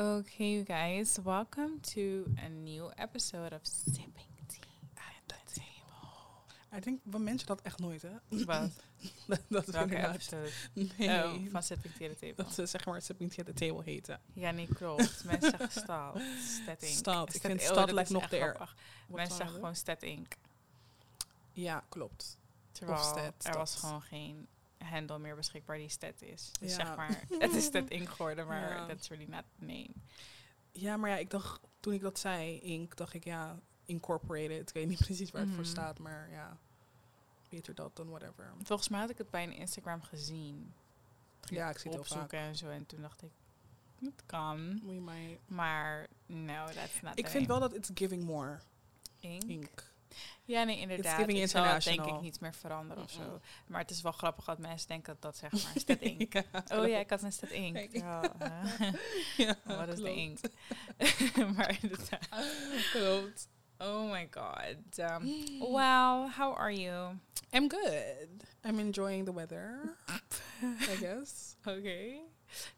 Okay, you guys, welcome to a new episode of Sipping Tea at the Table. Ik denk, we mensen dat echt nooit, hè? Wat? dat dat we Welke episode? Nee. Oh, van Sipping Tea at the Table. dat ze zeg maar Sipping Tea at the Table heten. Ja, niet klopt. Mensen zeggen stad. Stat Inc. Stad. Ik vind oh, stad lijkt is nog de. Wat Mensen zeggen gewoon Stat Inc. Ja, klopt. Terwijl Stat, er was gewoon geen handle meer beschikbaar die Stat is. Dus Ja. zeg maar, het is Stat Inc geworden, maar Ja. that's really not the name. Ja, maar ja, ik dacht, toen ik dat zei, Inc, dacht ik, ja, incorporated. Ik weet niet precies waar het voor Mhm. staat, maar ja, beter dat dan whatever. Volgens mij had ik het bij een Instagram gezien. Ja, ik zie het opzoeken en zo. En toen dacht ik, het kan. We might- Maar no, that's not Ik vind name. wel dat it's giving more. Inc. Ja, nee, inderdaad. ik zal het denk ik niet meer veranderen of zo. Maar het is wel grappig dat mensen denken dat dat zeg maar Stat Inc. ja, Oh ja, ik had een Stat Inc. Kijk. Ja, ja, Wat is de. Inc? maar inderdaad. Klopt. Oh my god. Um, wow, how are you? I'm good. I'm enjoying the weather, I guess. Oké.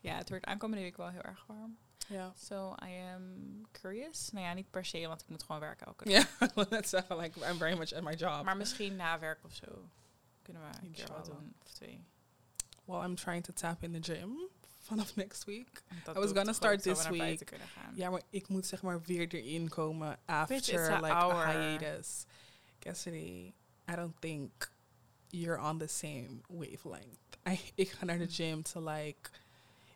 Ja, het wordt aankomende week wel heel erg warm. Ja. So I am curious. Nou ja, niet per se, want ik moet gewoon werken elke dag. Ja, dat zeggen like I'm very much at my job. Maar misschien na werk of zo kunnen we een keer wat doen. Of twee. Well, I'm trying to tap in the gym vanaf next week. I was gonna start this week. Ja, maar ik moet zeg maar weer erin komen Bitch, it's after like hour. a hiatus. Cassidy, I don't think you're on the same wavelength. I, ik ga naar de gym to like...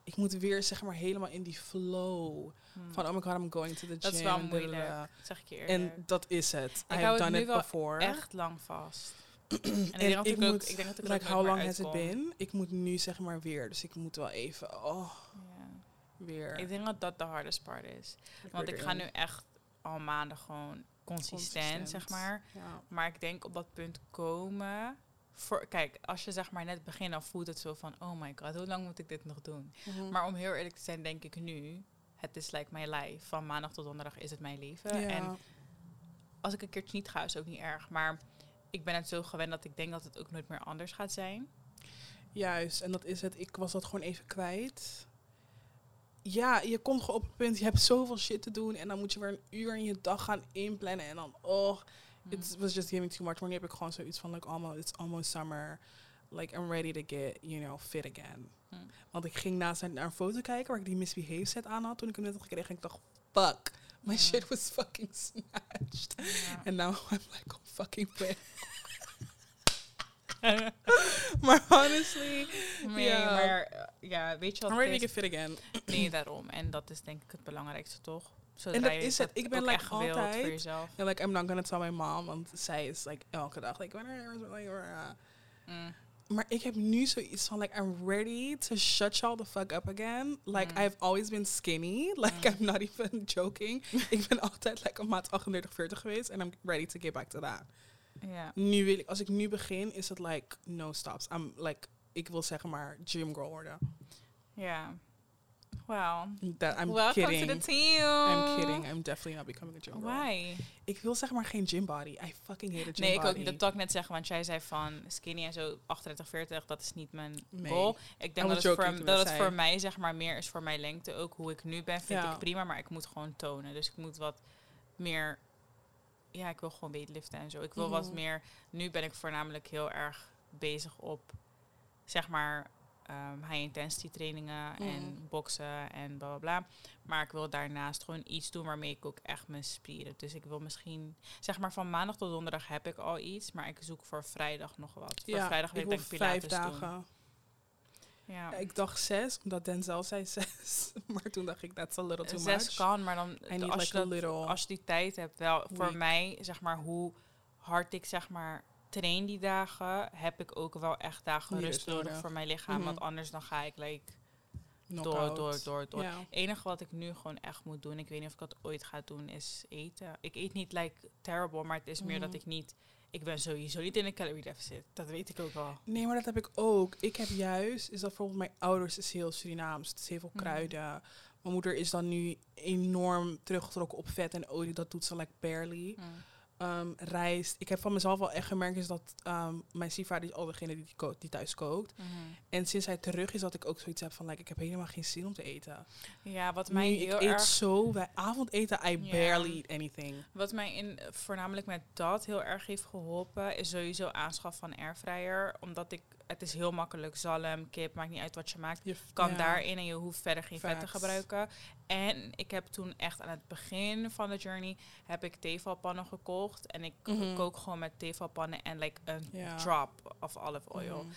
Ik moet weer zeg maar helemaal in die flow Hmm. van oh my god, I'm going to the gym. Dat is wel moeilijk, zeg ik je. En dat is het. Ik I hou het done nu it wel before. echt lang vast. en ik denk ik, ook, moet, ik denk dat ik like, ook how long has it been? Ik moet nu zeg maar weer, dus ik moet wel even, oh, weer. Ik denk dat dat de hardest part is. Want ik ga nu echt al maanden gewoon consistent, zeg maar. Ja. Maar ik denk op dat punt komen. Voor, kijk, als je zeg maar net begint, dan voelt het zo van: oh my god, hoe lang moet ik dit nog doen? Mhm. Maar om heel eerlijk te zijn, denk ik nu: het is like mijn life. Van maandag tot donderdag is het mijn leven. ja. En als ik een keertje niet ga, is ook niet erg. Maar ik ben het zo gewend dat ik denk dat het ook nooit meer anders gaat zijn. Juist, en dat is het. Ik was dat gewoon even kwijt. Ja, je komt gewoon op het punt, je hebt zoveel shit te doen en dan moet je weer een uur in je dag gaan inplannen en dan, oh, it was just giving too much. Maar nu heb ik gewoon zoiets van, like, almost, it's almost summer. Like, I'm ready to get, you know, fit again. Hmm. Want ik ging naast naar een foto kijken waar ik die Misbehave set aan had toen ik hem net had gekregen. En ik dacht, fuck, my shit was fucking snatched. And now I'm like, oh fucking pissed. maar honestly, Nee, Ja. maar eh, ja, weet je wat I'm ready to get fit again. Nee, daarom. En dat is denk ik het belangrijkste, toch? Zodra En dat is het. Ik ben like voor altijd- jezelf. And like, I'm not gonna tell my mom, want zij is like elke dag like. Mm. Maar ik heb nu zoiets van like, I'm ready to shut y'all the fuck up again. Like, Mm. I've always been skinny. Like, Mm. I'm not even joking. ik ben altijd like een maat 38, 40 geweest. And I'm ready to get back to that. Ja. Nu wil ik, als ik nu begin, is het like, no stops. I'm like, ik wil zeggen maar gym girl worden. Ja. Well, That, I'm welcome kidding. to the team. I'm kidding. I'm definitely not becoming a gym girl. Why? Ik wil zeg maar geen gym body. I fucking hate a gym Nee, ik body. ook niet. Dat wil ik net zeggen, want jij zei van skinny en zo 38, 40, dat is niet mijn Nee. goal. Ik denk dat het, voor, dat het voor mij zeg maar meer is voor mijn lengte. Ook hoe ik nu ben, vind Ja. ik prima, maar ik moet gewoon tonen. Dus ik moet wat meer, ja, ik wil gewoon weightliften en zo. Ik wil wat Mhm. meer, nu ben ik voornamelijk heel erg bezig op, zeg maar, ehm, high intensity trainingen en boksen en bla bla bla. Maar ik wil daarnaast gewoon iets doen waarmee ik ook echt mijn spieren. Dus ik wil misschien, zeg maar van maandag tot donderdag heb ik al iets, maar ik zoek voor vrijdag nog wat. Voor Ja, vrijdag wil ik denk ik vijf pilates doen. dagen. Ja. Ik dacht zes, omdat Denzel zei zes. maar toen dacht ik, that's a little too Zes much. kan, maar dan als, like je dat- als je die tijd hebt, wel voor mij, zeg maar, hoe hard ik zeg maar train die dagen, heb ik ook wel echt dagen rust nodig voor mijn lichaam. Mhm. Want anders dan ga ik like, door, door, door, door. Ja. Het enige wat ik nu gewoon echt moet doen, ik weet niet of ik dat ooit ga doen, is eten. Ik eet niet like terrible, maar het is meer dat Mhm. ik niet, ik ben sowieso niet in een calorie deficit. Dat weet ik ook wel. Nee, maar dat heb ik ook. Ik heb juist, is dat bijvoorbeeld mijn ouders is heel Surinaams. Het is heel veel Mhm. kruiden. Mijn moeder is dan nu enorm teruggetrokken op vet en olie. Dat doet ze like barely. Ehm, rijst. Ik heb van mezelf wel echt gemerkt is dat ehm, mijn stiefvader is al degene die, kookt, die thuis kookt. Mhm. En sinds hij terug is, dat ik ook zoiets heb van, like, ik heb helemaal geen zin om te eten. Ja, wat mij heel ik eet erg... zo, bij avondeten, I barely eat anything. Wat mij in, voornamelijk met dat heel erg heeft geholpen, is sowieso aanschaf van airfryer. Omdat ik, het is heel makkelijk, zalm, kip, maakt niet uit wat je maakt. Je kan ja. daarin en je hoeft verder geen vet te gebruiken. En ik heb toen echt aan het begin van de journey, heb ik tevalpannen gekocht. En ik Mhm. kook gewoon met tevalpannen en like een Ja. drop of olive oil. Mhm.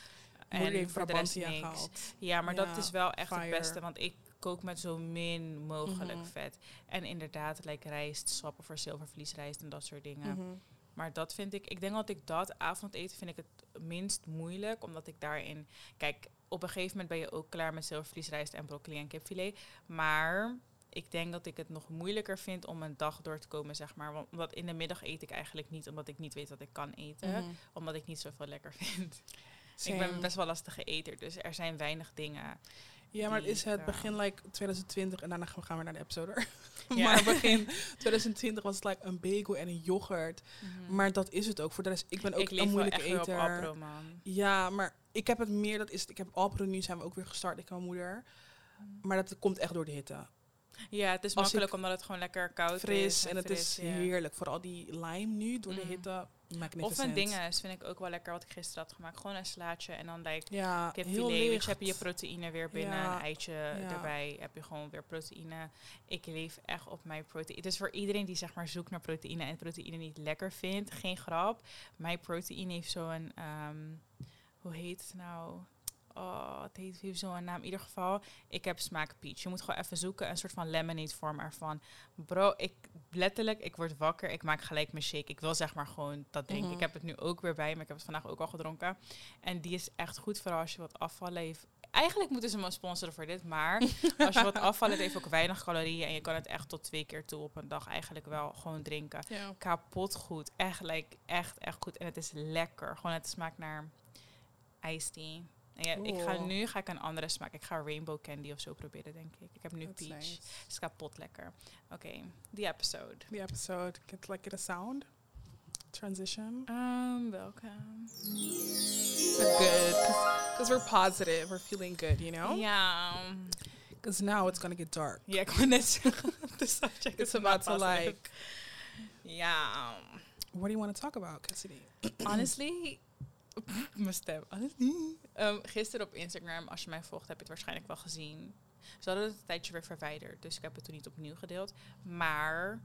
En voor de rest niks. gehaald. Ja, maar Ja, dat is wel echt fire. het beste, want ik kook met zo min mogelijk Mhm. vet. En inderdaad, like rijst, sappen voor zilvervliesrijst en dat soort dingen. Maar dat vind ik, ik denk dat ik dat avondeten vind ik het minst moeilijk, omdat ik daarin, kijk, op een gegeven moment ben je ook klaar met zilvervliesrijst en broccoli en kipfilet. Maar ik denk dat ik het nog moeilijker vind om een dag door te komen, zeg maar. Want omdat in de middag eet ik eigenlijk niet, omdat ik niet weet wat ik kan eten. Mhm. Omdat ik niet zoveel lekker vind. Same. Ik ben best wel lastige eter, dus er zijn weinig dingen. Ja, maar het is het begin like 2020 en daarna gaan we naar de episode. Ja. maar begin 2020 was het like een bagel en een yoghurt. Maar dat is het ook. Voor de rest, ik ben ook ik een moeilijke op eter. Alpro, man. Ja, maar ik heb het meer, dat is het. Ik heb Alpro nu zijn we ook weer gestart, ik en mijn moeder. Maar dat komt echt door de hitte. Ja, het is Als makkelijk omdat het gewoon lekker koud is. Fris en het fris, is ja. heerlijk. Vooral die lime nu door de Mm. hitte. Of een dinges vind ik ook wel lekker wat ik gisteren had gemaakt. Gewoon een slaatje en dan like Ja, kipfilet. Licht. heb je je proteïne weer binnen. Ja, Een eitje ja. erbij. Heb je gewoon weer proteïne. Ik leef echt op mijn proteïne. Dus voor iedereen die zeg maar zoekt naar proteïne en proteïne niet lekker vindt. Geen grap. Mijn proteïne heeft zo'n... ehm, hoe heet het nou? Oh, het heeft, heeft zo'n naam. In ieder geval, ik heb smaak peach. Je moet gewoon even zoeken, een soort van lemonade vorm ervan. Bro, ik letterlijk, ik word wakker, ik maak gelijk mijn shake. Ik wil zeg maar gewoon dat drinken. Mhm. Ik heb het nu ook weer bij me. Ik heb het vandaag ook al gedronken. En die is echt goed voor als je wat afvallen heeft. Eigenlijk moeten ze me sponsoren voor dit, maar als je wat afvallen, het heeft ook weinig calorieën en je kan het echt tot twee keer toe op een dag eigenlijk wel gewoon drinken. Ja. Kapot goed, echt, like, echt, echt goed. En het is lekker. Gewoon het smaakt naar iced tea. En ja, ik ga nu ga ik een andere smaak. Ik ga rainbow candy of zo proberen, denk ik. Ik heb nu That's peach. nice. Is kapot lekker. Oké, die episode. The episode. Get like it a sound. Transition. Um, welke? Good. Because we're positive. We're feeling good, you know? Ja. Because now it's gonna get dark. Zeggen. De subject It's is about to like... Ja. What do you want to talk about, Cassidy? Honestly, mijn stem. Um, gisteren op Instagram, als je mij volgt, heb je het waarschijnlijk wel gezien. Ze hadden het een tijdje weer verwijderd, dus ik heb het toen niet opnieuw gedeeld. Maar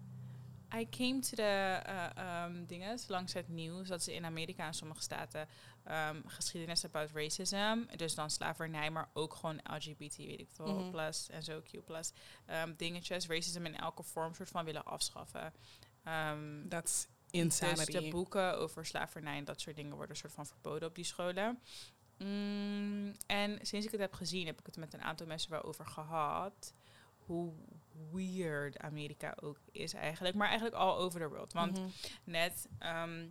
I came to the uh, um, dingen langs het nieuws dat ze in Amerika en sommige staten um, geschiedenis about racism, dus dan slavernij, maar ook gewoon LGBT, weet ik veel, Mhm. plus en zo Q plus um, dingetjes, racism in elke vorm soort van willen afschaffen. Um, That's dus insanity. de boeken over slavernij en dat soort dingen worden soort van verboden op die scholen. Mm, en sinds ik het heb gezien, heb ik het met een aantal mensen waarover gehad. Hoe weird Amerika ook is eigenlijk. Maar eigenlijk all over the world. Want Mhm. net ehm,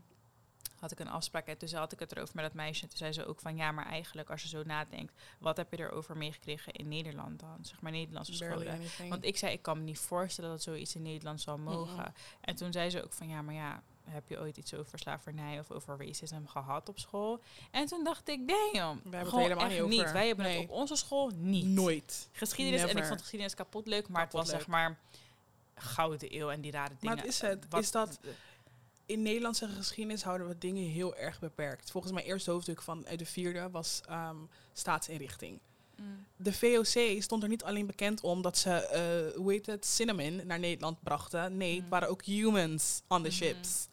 had ik een afspraak en toen had ik het erover met dat meisje. En toen zei ze ook van ja, maar eigenlijk als je zo nadenkt, wat heb je erover meegekregen in Nederland dan? Zeg maar Nederlandse scholen. Want ik zei, ik kan me niet voorstellen dat zoiets in Nederland zal mogen. Mm-mm. En toen zei ze ook van, ja, maar ja, heb je ooit iets over slavernij of over racism gehad op school? En toen dacht ik, damn, het gewoon helemaal echt niet over. Wij hebben Nee. het op onze school niet. Nooit. Geschiedenis, en ik vond geschiedenis kapot leuk, maar Kapot het was leuk. zeg maar gouden eeuw en die rare dingen. Maar het is het. Wat- Is dat- In Nederlandse geschiedenis houden we dingen heel erg beperkt. Volgens mijn eerste hoofdstuk van uit de vierde was ehm, staatsinrichting. Mm. De VOC stond er niet alleen bekend om dat ze, eh, hoe heet het, cinnamon naar Nederland brachten. Nee, het Mm. waren ook humans on the Mhm. ships.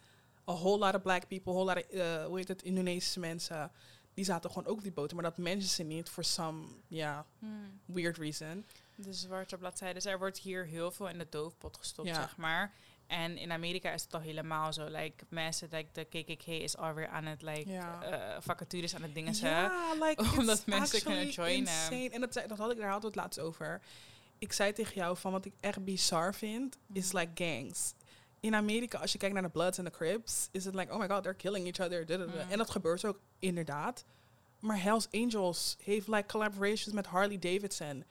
A whole lot of black people, a whole lot of, eh, hoe heet het, Indonesische mensen. Die zaten gewoon ook op die boten, maar dat mensen ze niet for some, ja, Mm. weird reason. De zwarte bladzijde. Dus er wordt hier heel veel in de doofpot gestopt, Ja. zeg maar. En in Amerika is het al helemaal zo. Like, mensen, like, de KKK is alweer aan het, like, eh, vacatures aan het dingen ze. Ja, like, Omdat mensen kunnen joinen. En dat, zei- dat had ik daar het laatst over. Ik zei tegen jou van wat ik echt bizar vind, is Mhm. like gangs. In Amerika, als je kijkt naar de Bloods en de Crips, is het like, oh my god, they're killing each other. da, da, da. Mhm. En dat gebeurt ook inderdaad. Maar Hells Angels heeft like collaborations met Harley Davidson.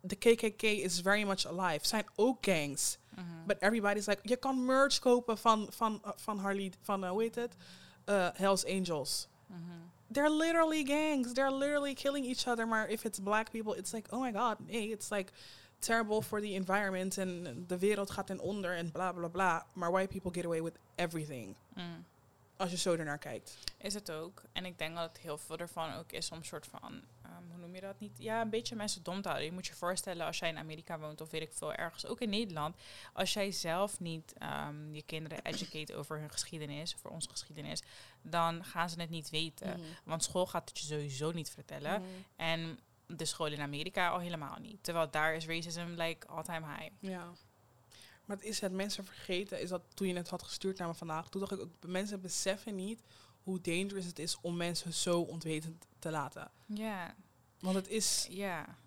De KKK is very much alive. Zijn ook gangs. Mhm. But everybody's like, je kan merch kopen van, van, uh, van Harley, van, uh, hoe heet het? Uh, Hells Angels. Mhm. They're literally gangs. They're literally killing each other. Maar if it's black people, it's like, oh my god, nee. It's like terrible for the environment. En de wereld gaat ten onder en bla bla bla. Maar white people get away with everything. Mm. Als je zo ernaar kijkt. Is het ook. En ik denk dat heel veel ervan ook is om soort van, ehm, hoe noem je dat niet? Ja, een beetje mensen dom te houden. Je moet je voorstellen als jij in Amerika woont of weet ik veel, ergens, ook in Nederland. Als jij zelf niet ehm, je kinderen educate over hun geschiedenis, over onze geschiedenis, dan gaan ze het niet weten. Mhm. Want school gaat het je sowieso niet vertellen. Mhm. En de school in Amerika al helemaal niet. Terwijl daar is racism like all time high. Ja. Maar het is het mensen vergeten, is dat toen je het had gestuurd naar me vandaag, toen dacht ik ook, mensen beseffen niet hoe dangerous het is om mensen zo ontwetend te laten. Ja, Want het is, ja.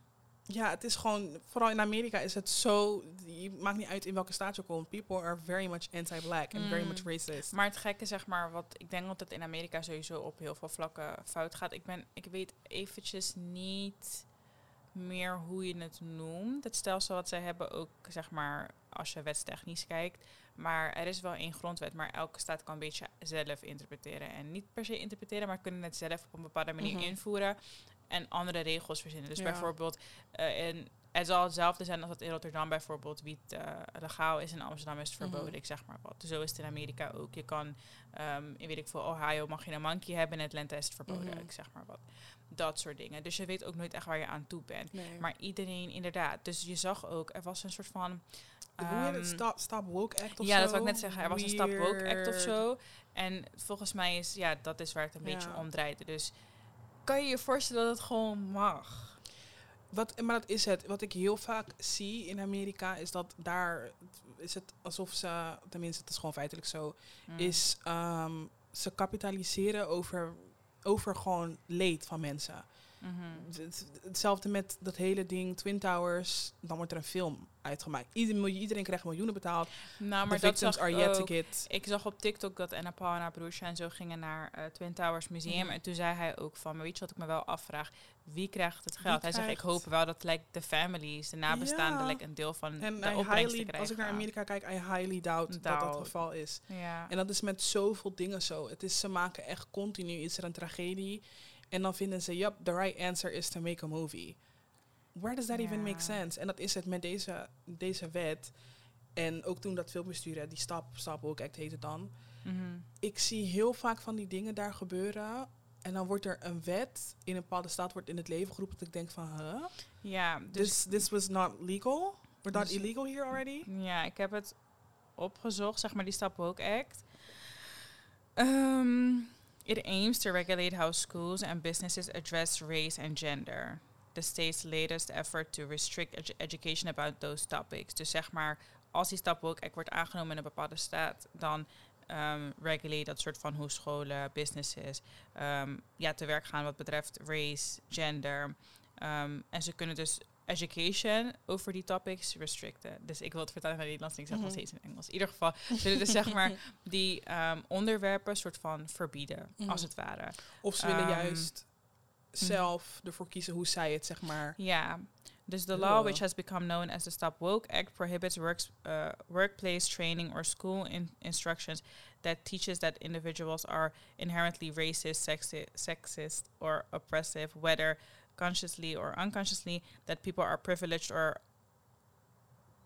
Ja, het is gewoon, vooral in Amerika is het zo, je maakt niet uit in welke staat je komt. People are very much anti-black and very Mm. much racist. Maar het gekke, zeg maar, wat ik denk dat het in Amerika sowieso op heel veel vlakken fout gaat. Ik, ben, ik weet eventjes niet meer hoe je het noemt. Het stelsel wat zij hebben ook, zeg maar, als je wetstechnisch kijkt. Maar er is wel één grondwet, maar elke staat kan een beetje zelf interpreteren. En niet per se interpreteren, maar kunnen het zelf op een bepaalde manier Mhm. invoeren. En andere regels verzinnen. Dus Ja. bijvoorbeeld, in, het zal hetzelfde zijn als dat in Rotterdam bijvoorbeeld wiet eh, legaal is. In Amsterdam is het verboden, Mhm. ik zeg maar wat. Zo is het in Amerika ook. Je kan, ehm, in weet ik veel, Ohio mag je een monkey hebben. In Atlanta is het verboden, Mhm. ik zeg maar wat. Dat soort dingen. Dus je weet ook nooit echt waar je aan toe bent. Nee. Maar iedereen, inderdaad. Dus je zag ook, er was een soort van... het? ehm, Stop, stop Woke Act of ja, zo? dat wil ik net zeggen. Er was een Stop Woke Act of zo. En volgens mij is, ja, dat is waar het een Ja. beetje om draaide. Dus kan je je voorstellen dat het gewoon mag? Wat, maar dat is het. Wat ik heel vaak zie in Amerika is dat daar is het alsof ze, tenminste het is gewoon feitelijk zo, Mm. is ehm, ze kapitaliseren over, over gewoon leed van mensen. Het- het- Hetzelfde met dat hele ding Twin Towers, dan wordt er een film uitgemaakt. Ieder, iedereen krijgt miljoenen betaald. Nou, maar The dat zag ik ook. zag op TikTok dat Anna Paul en haar broertje en zo gingen naar eh, Twin Towers Museum. Mhm. En toen zei hij ook van, maar weet je wat ik me wel afvraag? Wie krijgt het geld? hij zegt, ik hoop wel dat like, de families, de nabestaanden, Ja. like, een deel van En de I opbrengsten highly, krijgen. als ik naar Amerika kijk, I highly doubt, dat dat het geval is. Ja. En dat is met zoveel dingen zo. Het is, ze maken echt continu, is er een tragedie. En dan vinden ze, yep, the right answer is to make a movie. Where does that even make sense? En dat is het met deze, deze wet. En ook toen dat filmbestuur, die Stop, Stop Woke Act heet het dan. Mhm. Ik zie heel vaak van die dingen daar gebeuren. En dan wordt er een wet in een bepaalde staat wordt in het leven geroepen. Dat ik denk van, huh? ja, dus This, this was not legal? We're not Dus- illegal here already? Ja, ik heb het opgezocht, zeg maar, die Stop Woke Act. Um, it aims to regulate how schools and businesses address race and gender. The state's latest effort to restrict edu- education about those topics. Dus zeg maar, als die Woke Act wordt aangenomen in een bepaalde staat, dan um, regulate dat soort van hoe scholen, businesses, um, ja, te werk gaan wat betreft race, gender. Um, en ze kunnen dus education over die topics restricten. Dus ik wil het vertalen naar Nederlands en ik zeg nog Mhm. steeds in Engels. In ieder geval zullen dus zeg maar die ehm, onderwerpen soort van verbieden, Mhm. als het ware. Of ze willen Ehm, juist zelf ervoor kiezen hoe zij het, zeg maar... Ja. Dus the law, which has become known as the Stop Woke Act, prohibits works, uh, workplace training or school in instructions that teaches that individuals are inherently racist, sexi- sexist, or oppressive, whether consciously or unconsciously, that people are privileged or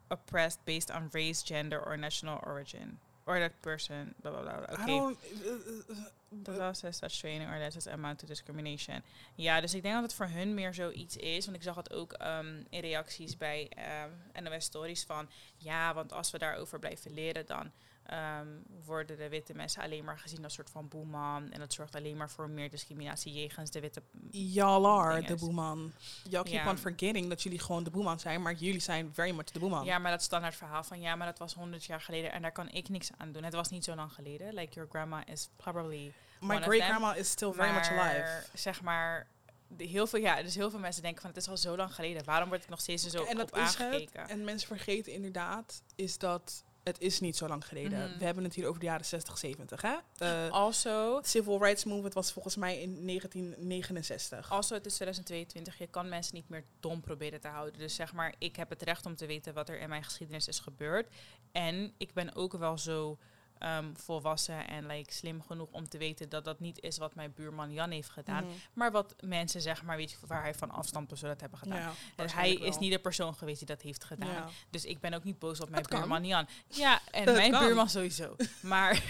oppressed based on race, gender, or national origin. Or that person, blah, blah, blah. I Okay. don't... uh, uh, says such training or lessons amount to discrimination. Ja, dus ik denk dat het voor hun meer zoiets is. Want ik zag het ook ehm, in reacties bij um, NOS Stories van... Ja, want als we daarover blijven leren, dan ehm, worden de witte mensen alleen maar gezien als soort van boeman. En dat zorgt alleen maar voor meer discriminatie jegens de witte... Y'all are de is. boeman. Y'all keep Ja. on forgetting dat jullie gewoon de boeman zijn, maar jullie zijn very much de boeman. Ja, maar dat standaard verhaal van... Ja, maar dat was honderd jaar geleden en daar kan ik niks aan doen. Het was niet zo lang geleden. Like, your grandma is probably... My great grandma is still very much alive. Zeg maar, de, heel veel, ja, dus heel veel mensen denken van het is al zo lang geleden. Waarom wordt ik nog steeds zo en dat op is het. aangekeken? En mensen vergeten inderdaad, is dat het is niet zo lang geleden. Mhm. We hebben het hier over de jaren 60, 70, hè? Eh, Also, Civil Rights Movement was volgens mij in 1969. also, het is 2022. Je kan mensen niet meer dom proberen te houden. Dus zeg maar, ik heb het recht om te weten wat er in mijn geschiedenis is gebeurd. En ik ben ook wel zo ehm, volwassen en like, slim genoeg om te weten dat dat niet is wat mijn buurman Jan heeft gedaan. Mhm. Maar wat mensen, zeg maar, weet je, waar hij van afstand of zo dat hebben gedaan. Ja, En hij is niet de persoon geweest die dat heeft gedaan. Ja. Dus ik ben ook niet boos op mijn kan. buurman Jan. Ja, en mijn kan. buurman sowieso. Maar,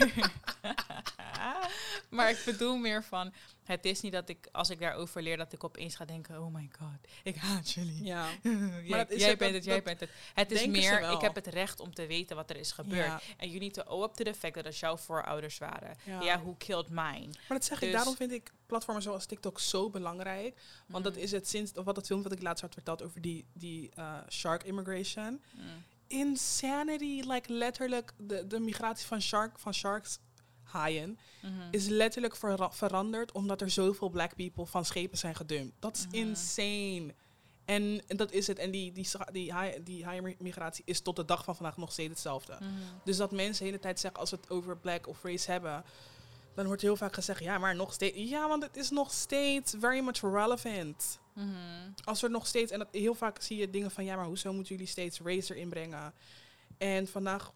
maar ik bedoel meer van... Het is niet dat ik, als ik daarover leer, dat ik opeens ga denken... Oh my god, ik haat jullie. Ja. jij dat is jij het, bent dat- het, jij dat bent het. Het is meer, ik heb het recht om te weten wat er is gebeurd. Ja. En you need to owe up to the fact dat het jouw voorouders waren. Ja. Ja, who killed mine? Maar dat zeg ik, Dus- daarom vind ik platformen zoals TikTok zo belangrijk. Want dat Mm. is het sinds, of wat het filmpje wat ik laatst had verteld over die, die eh, shark immigration. Mm. Insanity, like letterlijk, de, de migratie van, shark, van sharks, haaien, Mhm. is letterlijk vera- veranderd omdat er zoveel black people van schepen zijn gedumpt. Dat is Mhm. insane. En, en dat is het. En die, die, die, haai- die haaienmigratie is tot de dag van vandaag nog steeds hetzelfde. Mhm. Dus dat mensen de hele tijd zeggen, als we het over black of race hebben, dan wordt heel vaak gezegd, ja, maar nog steeds. Ja, want het is nog steeds very much relevant. Als er nog steeds, en dat, heel vaak zie je dingen van, ja, maar hoezo moeten jullie steeds race erin brengen? En vandaag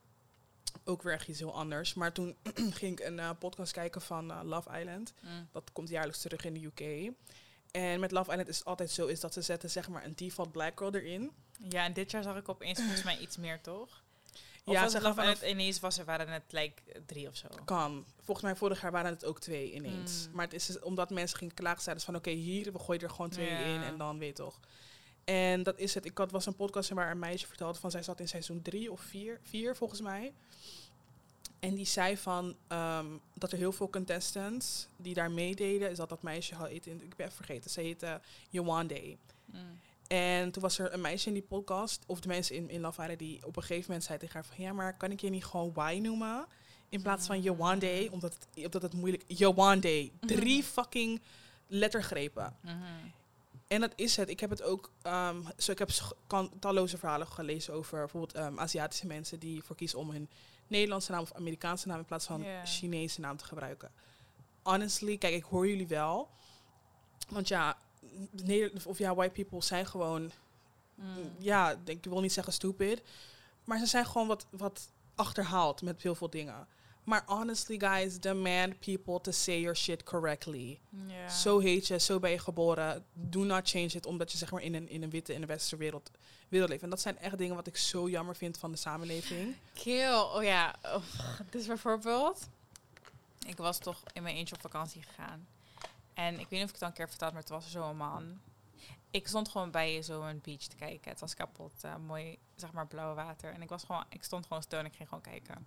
ook weer echt iets heel anders. Maar toen ging ik een eh, podcast kijken van eh, Love Island. Mm. Dat komt jaarlijks terug in de UK. En met Love Island is het altijd zo, is dat ze zetten zeg maar een default black girl erin. Ja, en dit jaar zag ik opeens volgens mij iets meer, toch? Of Ja, was het Love Island ineens was er waren het like drie of zo. Kan. Volgens mij vorig jaar waren het ook twee ineens. Mm. Maar het is dus omdat mensen gingen klagen, zeiden van oké, hier, we gooien er gewoon twee Ja. in en dan weet je toch. En dat is het. Ik had was een podcast waar een meisje vertelde van zij zat in seizoen drie of vier, vier volgens mij. En die zei van ehm, dat er heel veel contestants die daar meededen, is dat dat meisje had heette, ik ben vergeten, ze heette Yewande. Mm. En toen was er een meisje in die podcast, of de mensen in, in Love die op een gegeven moment zei tegen haar van, ja, maar kan ik je niet gewoon Y noemen? In plaats van Yewande, omdat het, omdat het moeilijk... Yewande. Drie fucking lettergrepen. Mhm. En dat is het. Ik heb het ook... ehm, zo, ik heb kan, talloze verhalen gelezen over bijvoorbeeld ehm, Aziatische mensen die ervoor kiezen om hun Nederlandse naam of Amerikaanse naam in plaats van. Chinese naam te gebruiken. Honestly, kijk, ik hoor jullie wel. Want ja, of ja, white people zijn gewoon Mm. ja, denk, ik wil niet zeggen stupid. Maar ze zijn gewoon wat, wat achterhaald met heel veel dingen. Maar honestly, guys, demand people to say your shit correctly. Ja. Zo heet je, zo ben je geboren. Do not change it omdat je zeg maar in een, in een witte, in een westerse wereld, wereld leeft. En dat zijn echt dingen wat ik zo jammer vind van de samenleving. Kill. Oh ja. Oh, dus bijvoorbeeld. Ik was toch in mijn eentje op vakantie gegaan. En ik weet niet of ik het al een keer verteld, maar het was zo'n man. Ik stond gewoon bij zo'n beach te kijken. Het was kapot. eh, mooi, zeg maar, blauw water. En ik, was gewoon, ik stond gewoon stil en ik ging gewoon kijken.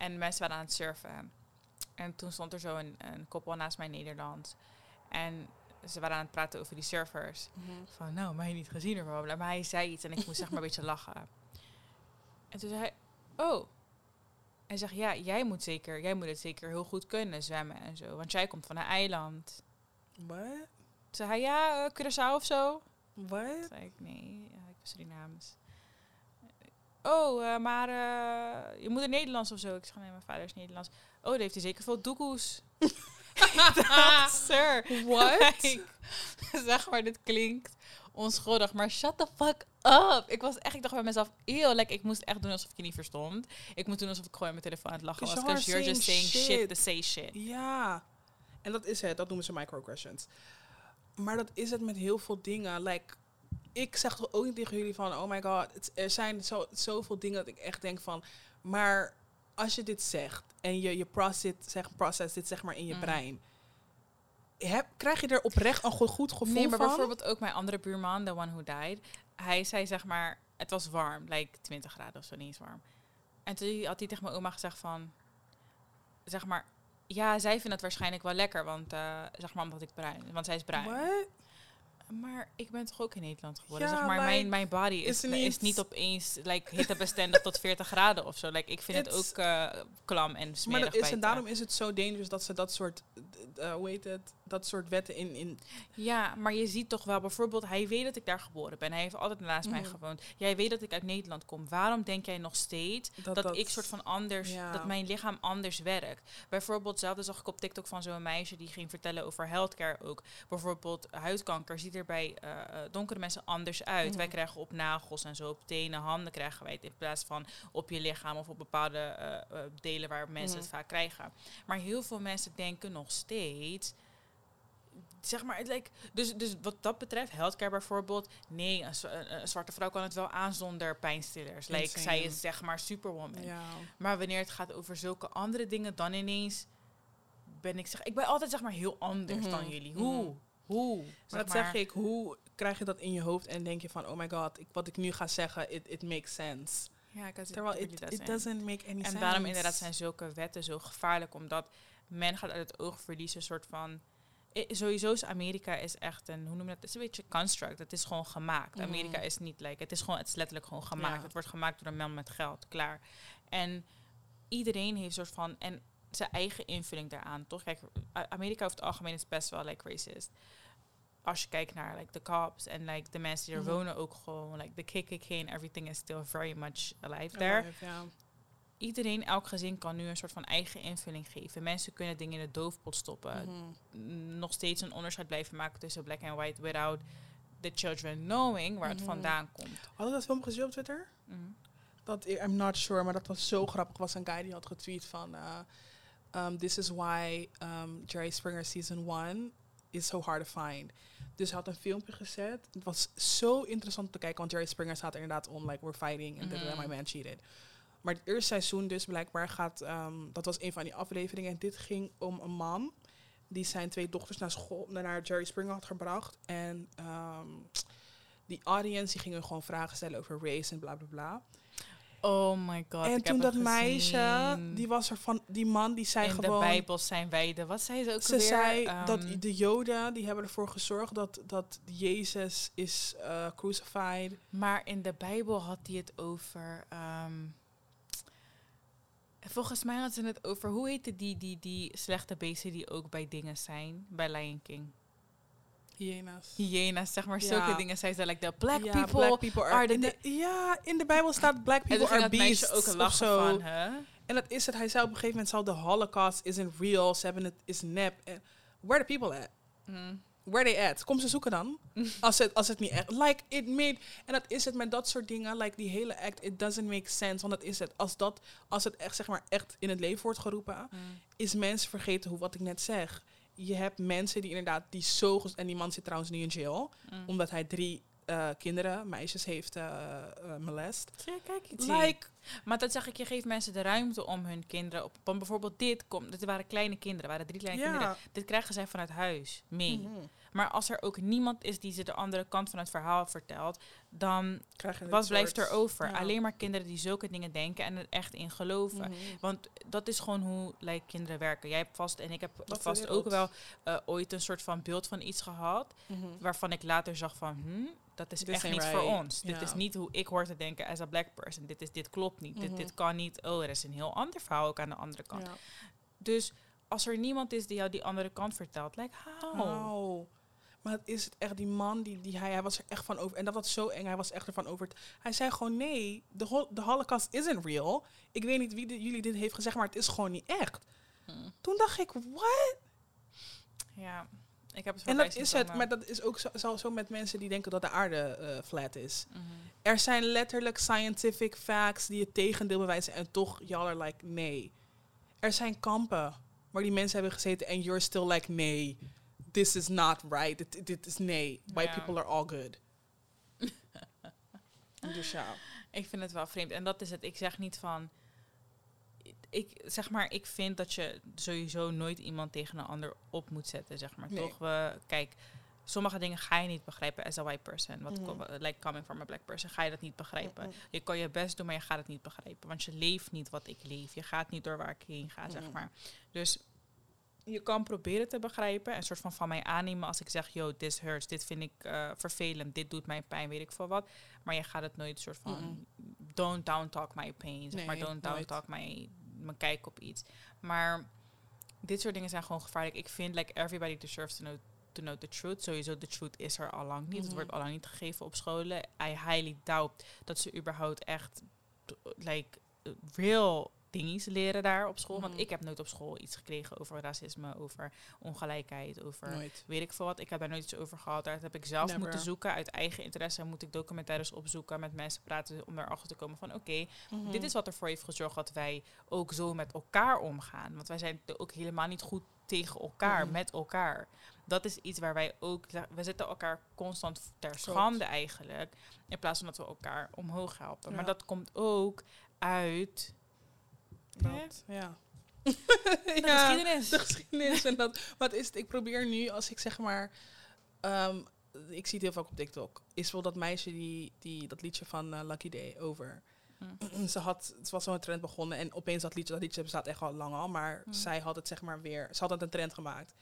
En mensen waren aan het surfen. En toen stond er zo een, een koppel naast mij in Nederland. En ze waren aan het praten over die surfers. Van, nou, mij niet gezien of bla, bla. Maar hij zei iets en ik moest zeg maar een beetje lachen. En toen zei hij, oh. Hij zegt, ja, jij moet, zeker, jij moet het zeker heel goed kunnen zwemmen en zo. Want jij komt van een eiland. What? Toen zei hij, ja, uh, Curaçao of zo. What? Toen zei ik, nee, ja, ik ben Surinaams. Oh, eh, maar eh, je moeder Nederlands of zo. Ik zeg, nee, mijn vader is Nederlands. Oh, dan heeft hij zeker veel doekoes. Sir. What? Like, zeg maar, dit klinkt onschuldig, maar shut the fuck up. Ik was echt, ik dacht bij mezelf, eeuw, like, ik moest echt doen alsof ik je niet verstond. Ik moest doen alsof ik gewoon mijn telefoon aan het lachen was. Because you're just saying saying shit shit. to say shit. Ja. En dat is het. Dat noemen ze microaggressions. Maar dat is het met heel veel dingen. Like, ik zeg toch ook niet tegen jullie van... Oh my god, het- er zijn zo, zoveel dingen dat ik echt denk van... Maar als je dit zegt en je, je process, zeg, process dit zeg maar in je Mm. brein... Heb, krijg je er oprecht een goed, goed gevoel Nee, maar van? bijvoorbeeld ook mijn andere buurman, the one who died. Hij zei zeg maar, het was warm, like 20 graden of zo, niet eens warm. En toen had hij tegen mijn oma gezegd van, zeg maar, ja, zij vindt het waarschijnlijk wel lekker, want eh, zeg maar omdat ik bruin, want zij is bruin. What? Maar ik ben toch ook in Nederland geboren. Ja, zeg maar, like, mijn, mijn body is, is is, niet- opeens like, hittebestendig tot 40 graden of zo. Like, ik vind het ook eh, klam en Maar smerig dat is, en daarom is het zo dangerous dat ze dat soort, eh, hoe heet het, dat soort wetten in. in Ja, maar je ziet toch wel bijvoorbeeld, hij weet dat ik daar geboren ben. Hij heeft altijd naast mij Mhm. gewoond. Jij weet dat ik uit Nederland kom. Waarom denk jij nog steeds dat, ik soort van anders, Ja. dat mijn lichaam anders werkt? Bijvoorbeeld, zelfde zag ik op TikTok van zo'n meisje die ging vertellen over healthcare ook. Bijvoorbeeld, huidkanker ziet er bij eh, eh, donkere mensen anders uit. Mhm. Wij krijgen op nagels en zo, op tenen, handen krijgen wij het in plaats van op je lichaam of op bepaalde eh, delen waar mensen Mhm. het vaak krijgen. Maar heel veel mensen denken nog steeds zeg maar, het lijkt, dus, dus wat dat betreft, healthcare bijvoorbeeld, nee, een, zwa- een, een zwarte vrouw kan het wel aan zonder pijnstillers. Like, zij is zeg maar superwoman. ja. Maar wanneer het gaat over zulke andere dingen, dan ineens ben ik zeg, ik ben altijd zeg maar heel anders Mhm, dan jullie. mhm. Hoe? Hoe? Maar dat zeg ik, hoe krijg je dat in je hoofd en denk je van, oh my god, ik, wat ik nu ga zeggen, it, it makes sense. Ja, ik Terwijl it, it doesn't make any En sense. daarom inderdaad zijn zulke wetten zo gevaarlijk, omdat men gaat uit het oog verliezen, een soort van... I- sowieso is Amerika is echt een, hoe noem je dat? Het is een beetje construct. Het is gewoon gemaakt. Mhm. Amerika is niet like, het is gewoon, het is letterlijk gewoon gemaakt. Ja. Het wordt gemaakt door een man met geld, klaar. En iedereen heeft een soort van, en zijn eigen invulling daaraan, toch? Kijk, Amerika over het algemeen is best wel like racist. Als je kijkt naar like the cops en like de mensen die er Mhm. wonen ook gewoon, like the KKK and everything is still very much alive there. Iedereen, elk gezin kan nu een soort van eigen invulling geven. Mensen kunnen dingen in de doofpot stoppen. Mhm. Nog steeds een onderscheid blijven maken tussen black en white without the children knowing waar het Mhm. vandaan komt. Hadden we dat film gezien op Twitter? Mhm. Dat, I'm not sure, maar dat was zo grappig. was een guy die had getweet van... uh, um, this is why um, Jerry Springer season 1 is so hard to find. Dus hij had een filmpje gezet. Het was zo interessant om te kijken, want Jerry Springer staat er inderdaad om, like, we're fighting and Mhm. my man cheated. Maar het eerste seizoen dus blijkbaar gaat... ehm, dat was een van die afleveringen. En dit ging om een man die zijn twee dochters naar school, naar Jerry Springer had gebracht. En ehm, die audience die gingen gewoon vragen stellen over race en bla bla bla. Oh my god. en toen dat meisje, die was er van, die man die zei in gewoon. de Bijbel zijn wij de. Wat zei ze ook ze alweer? zei Ehm, dat de Joden die hebben ervoor gezorgd dat, dat Jezus is eh, crucified. Maar in de Bijbel had hij het over. Volgens mij had ze het over. Hoe heette die, die, die slechte beesten die ook bij dingen zijn? Bij Lion King. Hyena's. Hyena's, zeg maar. Ja. Zulke dingen zijn ze. Like the black Ja, people. black people are, are the in de, ja, in de Bijbel staat black people are beasts ook zo. van, hè? En dat is het. Hij zei op een gegeven moment zal de Holocaust isn't real. Ze hebben het is nep. En where the people at? Mm. Where they at? Kom ze zoeken dan. als, het, als het niet echt... Like, it made... En dat is het met dat soort dingen. Like, die hele act, it doesn't make sense. Want dat is het. Als, dat, als het echt, zeg maar, echt in het leven wordt geroepen... Mm. is mensen vergeten hoe wat ik net zeg. Je hebt mensen die inderdaad... Die zo... En die man zit trouwens nu in jail. Mm. Omdat hij drie eh, kinderen, meisjes, heeft eh eh, molest. Je, kijk iets Like... Maar dat zeg ik, je geeft mensen de ruimte om hun kinderen op. Want bijvoorbeeld dit komt, dit waren kleine kinderen, waren drie kleine kinderen. Ja. Dit krijgen zij vanuit huis mee. Mhm. Maar als er ook niemand is die ze de andere kant van het verhaal vertelt, dan wat blijft er over? ja. Alleen maar kinderen die zulke dingen denken en er echt in geloven. Mhm. Want dat is gewoon hoe like, kinderen werken. Jij hebt vast en ik heb Dat vast ook wel eh, ooit een soort van beeld van iets gehad. Mhm. Waarvan ik later zag van, hm, dat is This echt niet voor ons. Dit is niet hoe ik hoor te denken as a black person. Dit, is, dit klopt niet. dit, Mhm. dit kan niet. Oh, er is een heel ander verhaal ook aan de andere kant. Ja. Dus als er niemand is die jou die andere kant vertelt, like how? Maar het is het echt, die man, die, die hij, hij was er echt van over. En dat was zo eng, hij was echt ervan over. Hij zei gewoon, nee, de, hol- de holocaust isn't real. Ik weet niet wie jullie dit heeft gezegd, maar het is gewoon niet echt. Hmm. Toen dacht ik, what? Ja, ik heb het En dat is het, maar dat is ook zo, zo, zo met mensen die denken dat de aarde eh, flat is. Mhm. Er zijn letterlijk scientific facts die het tegendeel bewijzen en toch, y'all are like, nee. Er zijn kampen waar die mensen hebben gezeten en you're still like, nee, this is not right. Dit, dit is nee. White Ja. people are all good. dus ja. Ik vind het wel vreemd. En dat is het. Ik zeg niet van. Ik zeg maar, ik vind dat je sowieso nooit iemand tegen een ander op moet zetten, zeg maar. Nee. Toch? We, kijk, sommige dingen ga je niet begrijpen as a white person. Wat Mhm. ko- like coming from a black person, ga je dat niet begrijpen. Je kan je best doen, maar je gaat het niet begrijpen. Want je leeft niet wat ik leef. Je gaat niet door waar ik heen ga, zeg maar. Dus je kan proberen te begrijpen. En een soort van van mij aannemen als ik zeg, yo, this hurts. Dit vind ik eh, vervelend. Dit doet mij pijn, weet ik veel wat. Maar je gaat het nooit soort van, don't down talk my pain. Zeg maar, don't down talk my, mijn kijk op iets. Maar dit soort dingen zijn gewoon gevaarlijk. Ik vind, like, everybody deserves to know, to know the truth. Sowieso, de truth is er al lang niet. Het Mhm. wordt al lang niet gegeven op scholen. I highly doubt dat ze überhaupt echt, like, real dingies leren daar op school. Want Mhm. ik heb nooit op school iets gekregen over racisme, over ongelijkheid, over Nooit. weet ik veel wat. Ik heb daar nooit iets over gehad. Daar heb ik zelf Never. moeten zoeken. Uit eigen interesse moet ik documentaires opzoeken, met mensen praten om erachter te komen van oké, Mhm. dit is wat ervoor heeft gezorgd dat wij ook zo met elkaar omgaan. Want wij zijn ook helemaal niet goed tegen elkaar, Mhm. met elkaar. Dat is iets waar wij ook, we zetten elkaar constant ter schande eigenlijk. In plaats van dat we elkaar omhoog helpen. Maar dat komt ook uit Dat, ja. de geschiedenis. de geschiedenis en dat. Wat is het? Ik probeer nu, als ik zeg maar, ehm, ik zie het heel vaak op TikTok, is wel dat meisje die, die dat liedje van eh, Lucky Day over. Hm. Ze had, het was zo'n trend begonnen en opeens dat liedje, dat liedje bestaat echt al lang al, maar Hm. zij had het zeg maar weer, ze had het een trend gemaakt.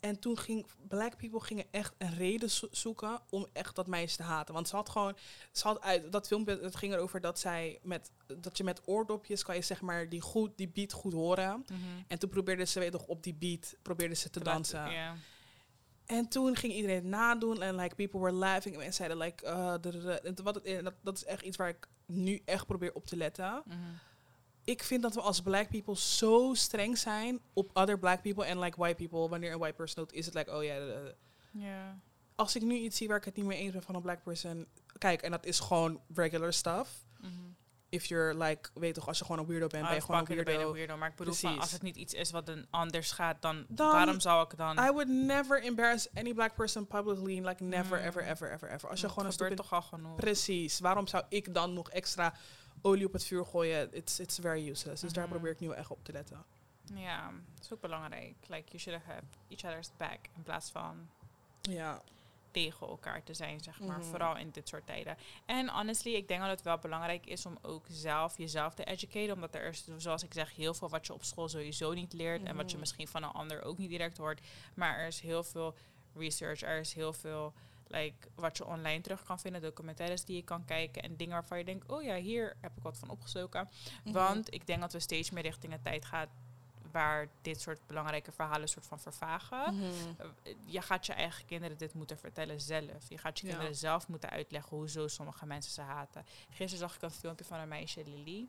En toen ging black people gingen echt een reden zo- zoeken om echt dat meisje te haten. Want ze had gewoon, ze had uit dat filmpje, het ging erover dat zij met, dat je met oordopjes kan je zeg maar die goed, die beat goed horen. Mhm. En toen probeerde ze weet toch op die beat probeerde ze te dansen. En toen ging iedereen het nadoen en like people were laughing en zeiden like uh, en dat, dat is echt iets waar ik nu echt probeer op te letten. Mhm. Ik vind dat we als black people zo streng zijn op other black people en like white people. Wanneer een white person doet, is het like oh ja. Ja. Als ik nu iets zie waar ik het niet mee eens ben van een black person, kijk en dat is gewoon regular stuff. Mhm. If you're like, weet toch, als je gewoon een weirdo bent, ben je gewoon een dan ben weirdo. een weirdo. Maar ik bedoel, van, als het niet iets is wat een anders gaat, dan, Dan- waarom zou ik dan... I would never embarrass any black person publicly. Like never, Mm. ever, ever, ever, ever. Als je Het gewoon een gebeurt toch al genoeg. Precies. Waarom zou ik dan nog extra olie op het vuur gooien? It's, it's very useless. Dus daar Mhm. probeer ik nu echt op te letten. Ja, dat is ook belangrijk. Like, you should have each other's back. In plaats van Ja. tegen elkaar te zijn, zeg maar. Mhm. Vooral in dit soort tijden. En honestly, ik denk dat het wel belangrijk is om ook zelf jezelf te educaten. Omdat er is, zoals ik zeg, heel veel wat je op school sowieso niet leert. En wat je Mhm. misschien van een ander ook niet direct hoort. Maar er is heel veel research. Er is heel veel like, wat je online terug kan vinden. Documentaires die je kan kijken. En dingen waarvan je denkt, oh ja, hier heb ik wat van opgestoken. Mhm. Want ik denk dat we steeds meer richting een tijd gaan waar dit soort belangrijke verhalen soort van vervagen. Mhm. Je gaat je eigen kinderen dit moeten vertellen zelf. Je gaat je Ja. kinderen zelf moeten uitleggen hoezo sommige mensen ze haten. Gisteren zag ik een filmpje van een meisje, Lily.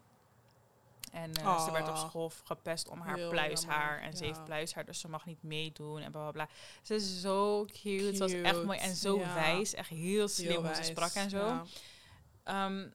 En eh, ze werd op Ah. school gepest om haar Heel pluishaar. jammer, En ze ja. heeft pluishaar, dus ze mag niet meedoen en bla bla bla. Ze is zo cute. Ze was echt mooi en zo ja. wijs. Echt heel slim Heel hoe ze sprak en zo. ja. Ehm,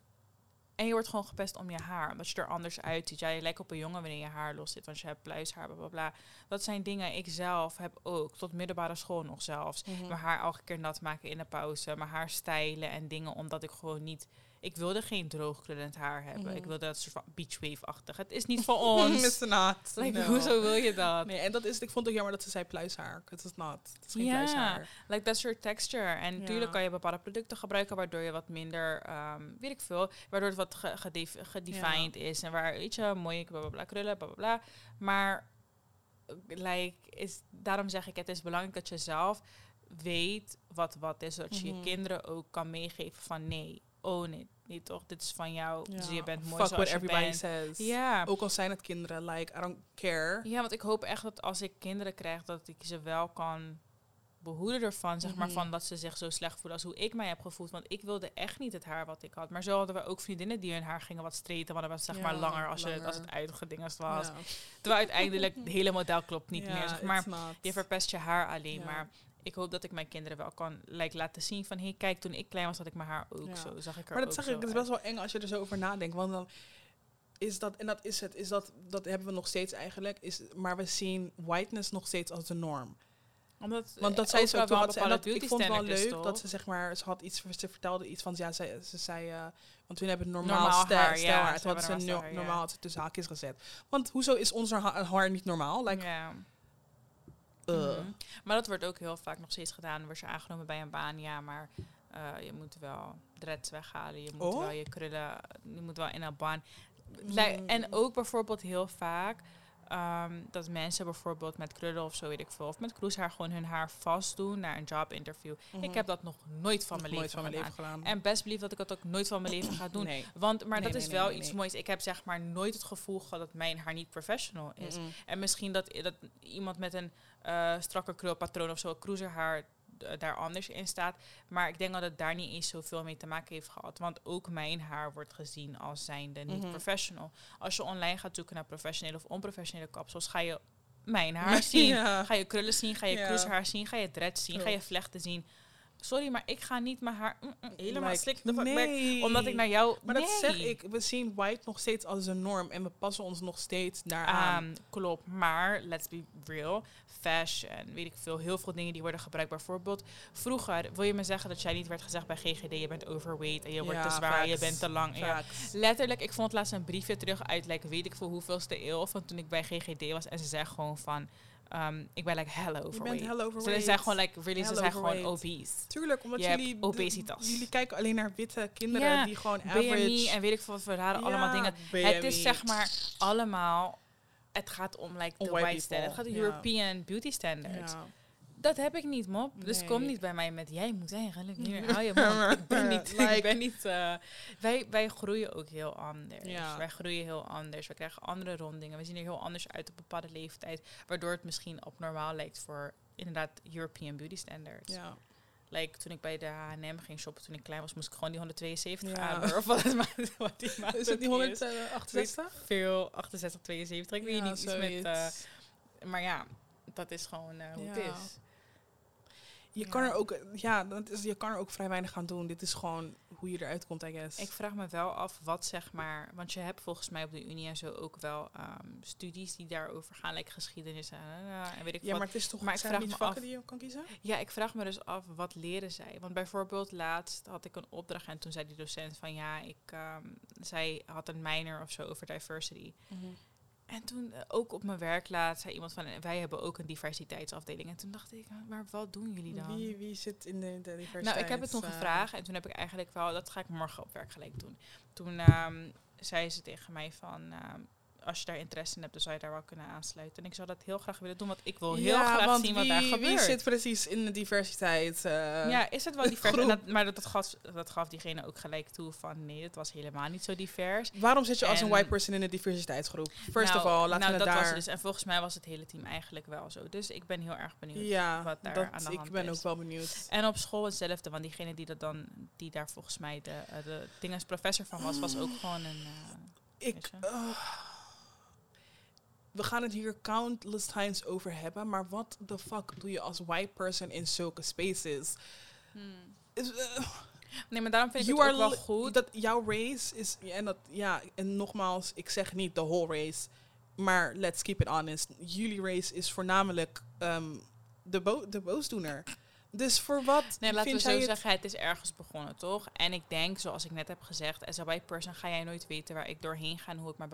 en je wordt gewoon gepest om je haar. Omdat je er anders uitziet. Ja, je lijkt op een jongen wanneer je haar los zit. Want je hebt pluishaar, bla bla bla. Dat zijn dingen. Ik zelf heb ook, tot middelbare school nog zelfs. Mhm. Mijn haar elke keer nat maken in de pauze. Mijn haar stijlen en dingen. Omdat ik gewoon niet... Ik wilde geen droogkrullend haar hebben. Mhm. Ik wilde dat soort van beachwave-achtig. Het is niet voor ons. Not. like, No. hoezo wil je dat? Nee, en dat is, ik vond het jammer dat ze zei pluishaar. Het is not. Het is geen Ja. pluishaar. Like dat soort texture. En natuurlijk kan je bepaalde producten gebruiken waardoor je wat minder, ehm, weet ik veel, waardoor het wat ge- gedef- gedefined is. En waar, weet je, mooie bla bla bla krullen, bla bla bla. Maar, like, is, daarom zeg ik, het is belangrijk dat je zelf weet wat wat is. Zodat je Mhm. je kinderen ook kan meegeven van nee, own it. Nee toch, dit is van jou. Dus je bent mooi Fuck what zoals je everybody bent. says. Ja. Ook al zijn het kinderen, like, I don't care. Ja, want ik hoop echt dat als ik kinderen krijg, dat ik ze wel kan behoeden ervan, zeg maar, Mhm. van dat ze zich zo slecht voelen als hoe ik mij heb gevoeld. Want ik wilde echt niet het haar wat ik had. Maar zo hadden we ook vriendinnen die hun haar gingen wat streten, want dat was zeg maar langer als, Je, als langer. het uitgedingest was. Ja. Terwijl uiteindelijk het hele model klopt niet Ja, meer, zeg maar. Je verpest je haar alleen Ja. maar. Ik hoop dat ik mijn kinderen wel kan like, laten zien van... hé, hey, kijk, toen ik klein was, had ik mijn haar ook Ja. zo. Zag ik er Maar dat zeg zo ik, het is best wel eng als je er zo over nadenkt. Want dan is dat, en dat is het, is dat, dat hebben we nog steeds eigenlijk. Is, maar we zien whiteness nog steeds als de norm. Omdat, Want dat eh, zei ze ook overal toen had ze, en dat, ik vond het wel leuk toch? dat ze zeg maar, ze had iets, ze vertelde iets van, ja, ze, ze zei, eh, want toen hebben we normaal, Normaal haar, ja, ze Toen hadden hebben ze normaal no- ja. normaal had ze tussen haakjes gezet. Want hoezo is ons haar, haar niet normaal? Like, ja. Uh. Mhm. Maar dat wordt ook heel vaak nog steeds gedaan. Word je aangenomen bij een baan, ja, maar eh, je moet wel dreads weghalen. Je moet Oh? wel je krullen, je moet wel in een baan. Mm. En ook bijvoorbeeld heel vaak, ehm, dat mensen bijvoorbeeld met krullen of zo, weet ik veel, of met kroeshaar gewoon hun haar vast doen naar een jobinterview. Mhm. Ik heb dat nog nooit van mijn Nooit leven van mijn gedaan. leven gedaan. En best belief dat ik dat ook nooit van mijn leven ga doen. Nee. Want, maar Nee, dat nee, is wel iets moois. Ik heb zeg maar nooit het gevoel gehad dat mijn haar niet professional is. Mm-mm. En misschien dat, dat iemand met een eh strakke krulpatroon of zo, cruiserhaar, daar anders in staat. Maar ik denk dat het daar niet eens zoveel mee te maken heeft gehad. Want ook mijn haar wordt gezien als zijnde niet Mhm. professional. Als je online gaat zoeken naar professionele of onprofessionele kapsels, ga je mijn haar zien. Ja. Ga je krullen zien, ga je Ja. cruiserhaar zien, ga je dreads zien, ga je vlechten zien. Sorry, maar ik ga niet mijn haar mm, mm, helemaal Like, slik de fuck back, nee. omdat ik naar jou... Maar dat zeg ik. We zien white nog steeds als een norm. En we passen ons nog steeds daaraan. Aan, klopt, maar let's be real. Fashion, weet ik veel, heel veel dingen die worden gebruikt. Bijvoorbeeld, vroeger wil je me zeggen dat jij niet werd gezegd bij GGD, je bent overweight en je wordt Ja, te zwaar, je bent te lang. Facts. Letterlijk, ik vond laatst een briefje terug uit, like, weet ik veel hoeveelste eeuw, van toen ik bij GGD was. En ze zei gewoon van, ehm, ik ben like Je overweight. bent hella Ze zijn gewoon like, really, ze zijn gewoon obese. Tuurlijk, omdat Je jullie... obesitas. Jullie kijken alleen naar witte kinderen die gewoon BMI average... en weet ik veel wat voor rare allemaal dingen. BMI. Het is zeg maar allemaal, het gaat om like de white white standard. Het gaat om. European beauty standards. Dat heb ik niet, mop. Dus Nee. kom niet bij mij met jij moet eigenlijk hier hou je mond. Ik ben niet. ik ben niet eh, wij, wij groeien ook heel anders. Ja. Wij groeien heel anders. We krijgen andere rondingen. We zien er heel anders uit op bepaalde leeftijd. Waardoor het misschien op normaal lijkt voor inderdaad European beauty standards. Ja. Like toen ik bij de H&M ging shoppen toen ik klein was, moest ik gewoon die 172 Ja. aan. Of wat, het wat die Is het die ook 168? Veel 68, 72. Ik weet Ja, niet iets met. eh, maar ja, dat is gewoon eh, hoe Ja. het is. Je Ja. kan er ook, ja, dat is, je kan er ook vrij weinig aan doen. Dit is gewoon hoe je eruit komt, I guess. Ik vraag me wel af wat zeg maar, want je hebt volgens mij op de Unie en zo ook wel ehm, studies die daarover gaan, like geschiedenis en, eh, en weet ik ja, wat. maar het is toch, Maar ik vraag me vakken af- die je kan kiezen? Ja, ik vraag me dus af, wat leren zij? Want bijvoorbeeld laatst had ik een opdracht en toen zei die docent van ja, ik, ehm, zij had een minor of zo over diversity. En toen eh, ook op mijn werk laatst zei iemand van wij hebben ook een diversiteitsafdeling. En toen dacht ik, "Ah, maar wat doen jullie dan? Wie, wie zit in de, de diversiteit? Nou, ik heb het toen eh, gevraagd en toen heb ik eigenlijk wel, dat ga ik morgen op werk gelijk doen. Toen ehm, zei ze tegen mij van, ehm, als je daar interesse in hebt, dan zou je daar wel kunnen aansluiten. En ik zou dat heel graag willen doen, want ik wil heel ja, graag zien wat wie, daar gebeurt. Wie zit precies in de diversiteit? eh, ja, is het wel divers? Dat, maar dat, dat, gaf, dat gaf diegene ook gelijk toe van nee, het was helemaal niet zo divers. Waarom zit je als een En- white person in een diversiteitsgroep? First nou, of all, laten nou, we dat was dus. En volgens mij was het hele team eigenlijk wel zo. Dus ik ben heel erg benieuwd ja, wat daar dat, aan de hand ik ben is. ook wel benieuwd. En op school hetzelfde, want diegene die dat dan, die daar volgens mij de, eh, de dinges professor van was, was ook gewoon een. eh, Ik. We gaan het hier countless times over hebben, maar wat the fuck doe je als white person in zulke spaces? Is, eh, Nee, maar daarom vind ik het ook wel goed. Dat jouw race is, en dat, ja, en nogmaals, ik zeg niet de whole race, maar let's keep it honest. Jullie race is voornamelijk ehm, de, bo de boosdoener. Dus voor wat Nee, laten we zo het? zeggen, het is ergens begonnen, toch? En ik denk, zoals ik net heb gezegd, as a white person ga jij nooit weten waar ik doorheen ga en hoe ik me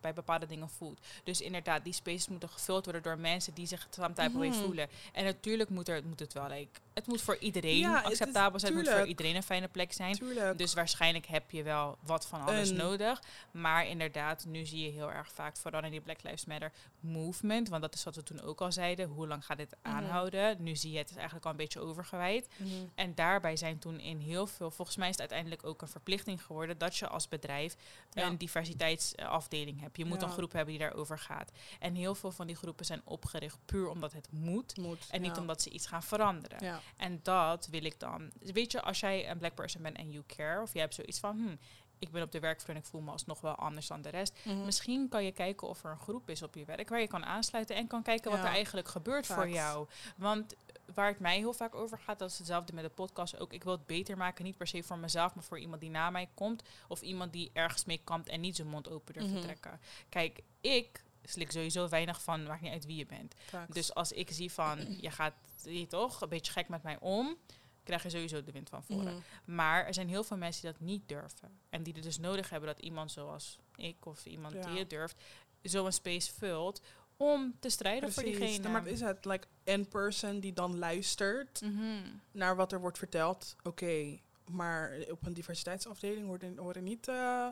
bij bepaalde dingen voel. Dus inderdaad, die spaces moeten gevuld worden door mensen die zich some type way Mhm. voelen. En natuurlijk moet, er, moet het wel, like, het moet voor iedereen Ja, het is- acceptabel zijn, het moet voor iedereen een fijne plek zijn. Tuurlijk. Dus waarschijnlijk heb je wel wat van alles Een- nodig. Maar inderdaad, nu zie je heel erg vaak, vooral in die Black Lives Matter movement, want dat is wat we toen ook al zeiden, hoe lang gaat dit Mhm. aanhouden? Nu zie je het is eigenlijk al een beetje overgewijd. Mhm. En daarbij zijn toen in heel veel, volgens mij is het uiteindelijk ook een verplichting geworden dat je als bedrijf Ja. een diversiteitsafdeling hebt. Je moet Ja. een groep hebben die daarover gaat. En heel veel van die groepen zijn opgericht puur omdat het moet. Moet, En niet ja. omdat ze iets gaan veranderen. En dat wil ik dan. Weet je, als jij een black person bent en you care, of jij hebt zoiets van, hm, ik ben op de werkvloer en ik voel me alsnog wel anders dan de rest. Mhm. Misschien kan je kijken of er een groep is op je werk waar je kan aansluiten en kan kijken wat er eigenlijk gebeurt voor jou. Want waar het mij heel vaak over gaat, dat is hetzelfde met de podcast ook. Ik wil het beter maken, niet per se voor mezelf, maar voor iemand die na mij komt. Of iemand die ergens mee kampt en niet zijn mond open durft Mhm. te trekken. Kijk, ik slik sowieso weinig van, maakt niet uit wie je bent. Facts. Dus als ik zie van, je gaat je toch een beetje gek met mij om, krijg je sowieso de wind van voren. Mhm. Maar er zijn heel veel mensen die dat niet durven. En die er dus nodig hebben dat iemand zoals ik of iemand Ja. die het durft, zo'n space vult om te strijden voor diegene. Maar het is het, like, een person die dan luistert Mhm. naar wat er wordt verteld. Oké, maar op een diversiteitsafdeling worden, worden niet... eh,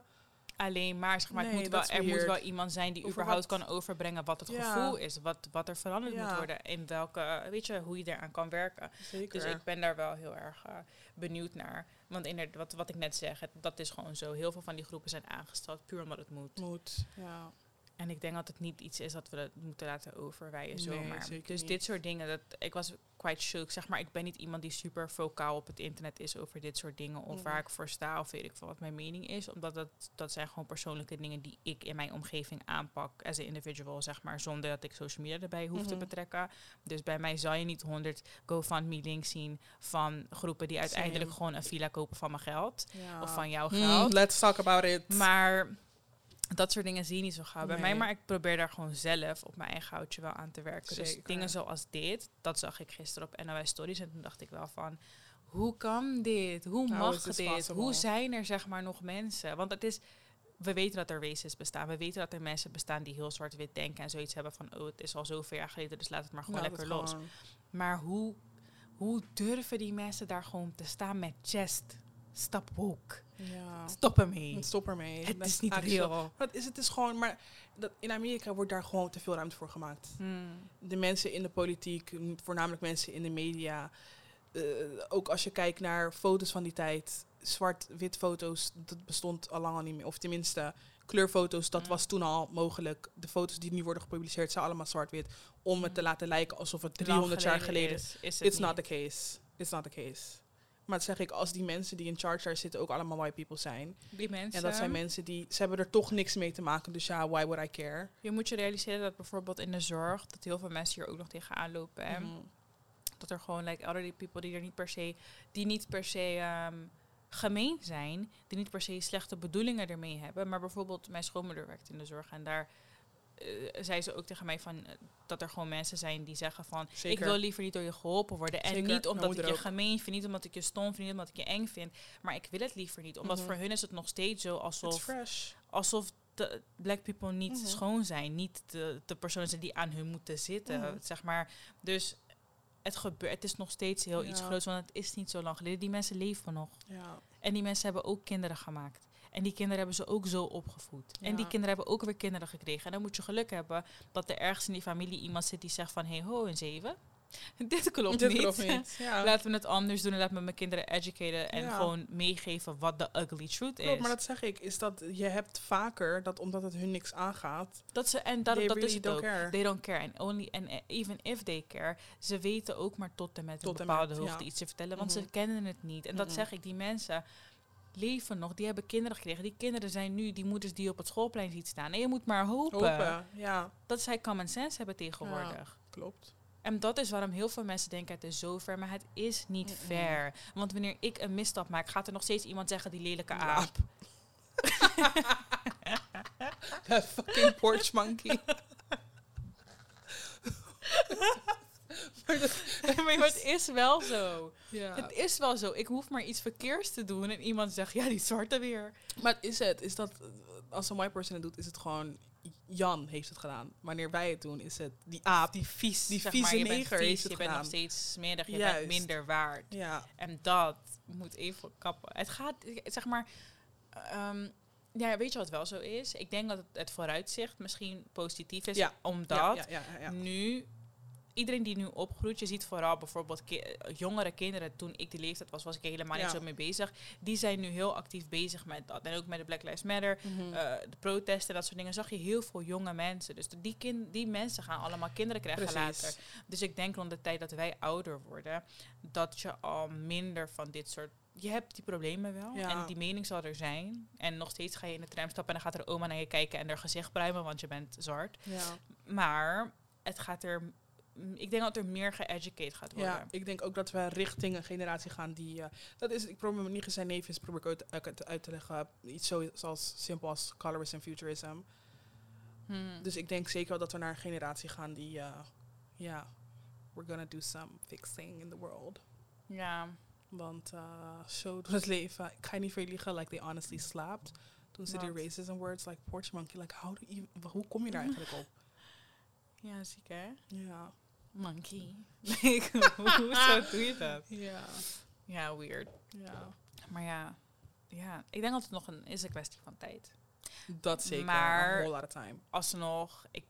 alleen maar, zeg maar, Nee, moet wel, er moet wel iemand zijn die Over überhaupt wat- kan overbrengen wat het Ja. gevoel is, wat, wat er veranderd moet worden, in welke, weet je, hoe je eraan kan werken. Zeker. Dus ik ben daar wel heel erg eh, benieuwd naar. Want inderdaad, wat, wat ik net zeg, het, dat is gewoon zo. Heel veel van die groepen zijn aangesteld puur omdat het moet. moet. Ja. En ik denk dat het niet iets is dat we het moeten laten overwijden Nee, zomaar. Dus niet. dit soort dingen, dat, ik was quite shook. Zeg maar, ik ben niet iemand die super vocaal op het internet is over dit soort dingen. Of waar ik voor sta, of weet ik veel wat mijn mening is. Omdat dat, dat zijn gewoon persoonlijke dingen die ik in mijn omgeving aanpak as an individual, zeg maar. Zonder dat ik social media erbij hoef te Mhm. betrekken. Dus bij mij zal je niet 100 GoFundMe-links zien van groepen die uiteindelijk Same. gewoon een villa kopen van mijn geld. Ja. Of van jouw Hmm, geld. let's talk about it. Maar dat soort dingen zie je niet zo gauw bij mij. Maar ik probeer daar gewoon zelf op mijn eigen houtje wel aan te werken. Dus dingen zoals dit, dat zag ik gisteren op NOS Stories. En toen dacht ik wel van, hoe kan dit? Hoe How mag dit? possible? Hoe zijn er zeg maar nog mensen? Want het is... We weten dat er races bestaan. We weten dat er mensen bestaan die heel zwart-wit denken en zoiets hebben van, oh, het is al zoveel jaar geleden, dus laat het maar gewoon Nou, lekker los. gewoon- Maar hoe, hoe durven die mensen daar gewoon te staan met chest? Stop woke. Ja. Stop ermee. Stop ermee. Het Dat is niet actual- real. Wat is het is gewoon, maar dat, in Amerika wordt daar gewoon te veel ruimte voor gemaakt. Hmm. De mensen in de politiek, voornamelijk mensen in de media. eh, ook als je kijkt naar foto's van die tijd, zwart-wit foto's, dat bestond al lang al niet meer. Of tenminste, kleurfoto's, dat Mm. was toen al mogelijk. De foto's die nu worden gepubliceerd zijn allemaal zwart-wit. Om het te Mm. laten lijken alsof het Lang 300 jaar geleden is, is het It's not the case. It's not the case. Maar dat zeg ik, als die mensen die in charge daar zitten ook allemaal white people zijn. Die mensen. En dat zijn mensen die, ze hebben er toch niks mee te maken. Dus ja, why would I care? Je moet je realiseren dat bijvoorbeeld in de zorg, dat heel veel mensen hier ook nog tegenaan lopen. hè. Mhm. Dat er gewoon like elderly people die er niet per se, die niet per se ehm, gemeen zijn, die niet per se slechte bedoelingen ermee hebben. Maar bijvoorbeeld mijn schoonmoeder werkt in de zorg en daar eh, zei ze ook tegen mij van eh, dat er gewoon mensen zijn die zeggen van ik wil liever niet door je geholpen worden en Zeker, niet omdat ik je gemeen vind, niet omdat ik je stom vind, niet omdat ik je eng vind, maar ik wil het liever niet, omdat Mhm. voor hun is het nog steeds zo alsof alsof de black people niet Mhm. schoon zijn, niet de, de personen zijn die aan hun moeten zitten, Mhm. zeg maar. Dus het gebeurt, het is nog steeds heel iets groots, want het is niet zo lang geleden. Die mensen leven nog. Ja. En die mensen hebben ook kinderen gemaakt. En die kinderen hebben ze ook zo opgevoed. En die kinderen hebben ook weer kinderen gekregen. En dan moet je geluk hebben dat er ergens in die familie iemand zit die zegt van... Hé, hey, ho, een zeven. Dit klopt Dit niet. klopt niet. Ja. Laten we het anders doen en laten we mijn kinderen educaten. En Ja. gewoon meegeven wat de ugly truth Klopt, is. maar dat zeg ik, is dat je hebt vaker dat omdat het hun niks aangaat, dat ze, en dat, dat really is het ook. care. They don't care. And only, and eh, even if they care, ze weten ook maar tot en met Tot een en bepaalde hoogte ja. iets te vertellen, want Mhm. ze kennen het niet. En dat Mhm. zeg ik, die mensen leven nog, die hebben kinderen gekregen. Die kinderen zijn nu die moeders die je op het schoolplein ziet staan. En je moet maar hopen, Hopen, ja, dat zij common sense hebben tegenwoordig. klopt. En dat is waarom heel veel mensen denken het is zo ver, maar het is niet fair. Want wanneer ik een misstap maak, gaat er nog steeds iemand zeggen die lelijke aap. That fucking porch monkey. maar dat, maar het is wel zo. ja. Het is wel zo. Ik hoef maar iets verkeers te doen en iemand zegt, ja, die zwarte weer. Maar is het, is dat als een white person het doet, is het gewoon Jan heeft het gedaan. Wanneer wij het doen, is het die aap. Die vies. Die vieze maar, neger vies, heeft het Je bent nog gedaan. steeds smerig, je Juist. bent minder waard. Ja, En dat moet even kappen. Het gaat, zeg maar... ehm, ja, weet je wat wel zo is? Ik denk dat het, het vooruitzicht misschien positief is. Ja. Omdat ja, ja. nu... Iedereen die nu opgroeit, je ziet vooral bijvoorbeeld ki- eh, jongere kinderen. Toen ik die leeftijd was, was ik helemaal niet zo mee bezig. Die zijn nu heel actief bezig met dat. En ook met de Black Lives Matter. Eh, de protesten, dat soort dingen, zag je heel veel jonge mensen. Dus die, kind, die mensen gaan allemaal kinderen krijgen Precies. later. Dus ik denk rond de tijd dat wij ouder worden, dat je al minder van dit soort. Je hebt die problemen wel. Ja. En die mening zal er zijn. En nog steeds ga je in de tram stappen en dan gaat er oma naar je kijken en er gezicht pruimen, want je bent zwart. Ja. Maar het gaat er. Ik denk dat er meer geëducate gaat worden. ja, ik denk ook dat we richting een generatie gaan die... eh, dat is, ik probeer me niet zijn neef is, probeer ik uit, uit, uit te leggen. Iets zo zoals simpel als colorism en futurism. Hmm. Dus ik denk zeker wel dat we naar een generatie gaan die... eh, Ja, we're gonna do some fixing in the world. ja. Want eh, zo door het leven, ik ga niet voor je liegen, like they honestly slapped. Toen ze die racism words, like porch monkey, like how do you, hoe kom je daar eigenlijk op? ja, ziek hè? Ja. Monkey. Hoezo doe je dat? Ja. Ja, weird. Ja. Maar ja, ja, ik denk dat het nog een, is een kwestie van tijd. Dat zeker. Maar- a whole lot of time. Alsnog, ik,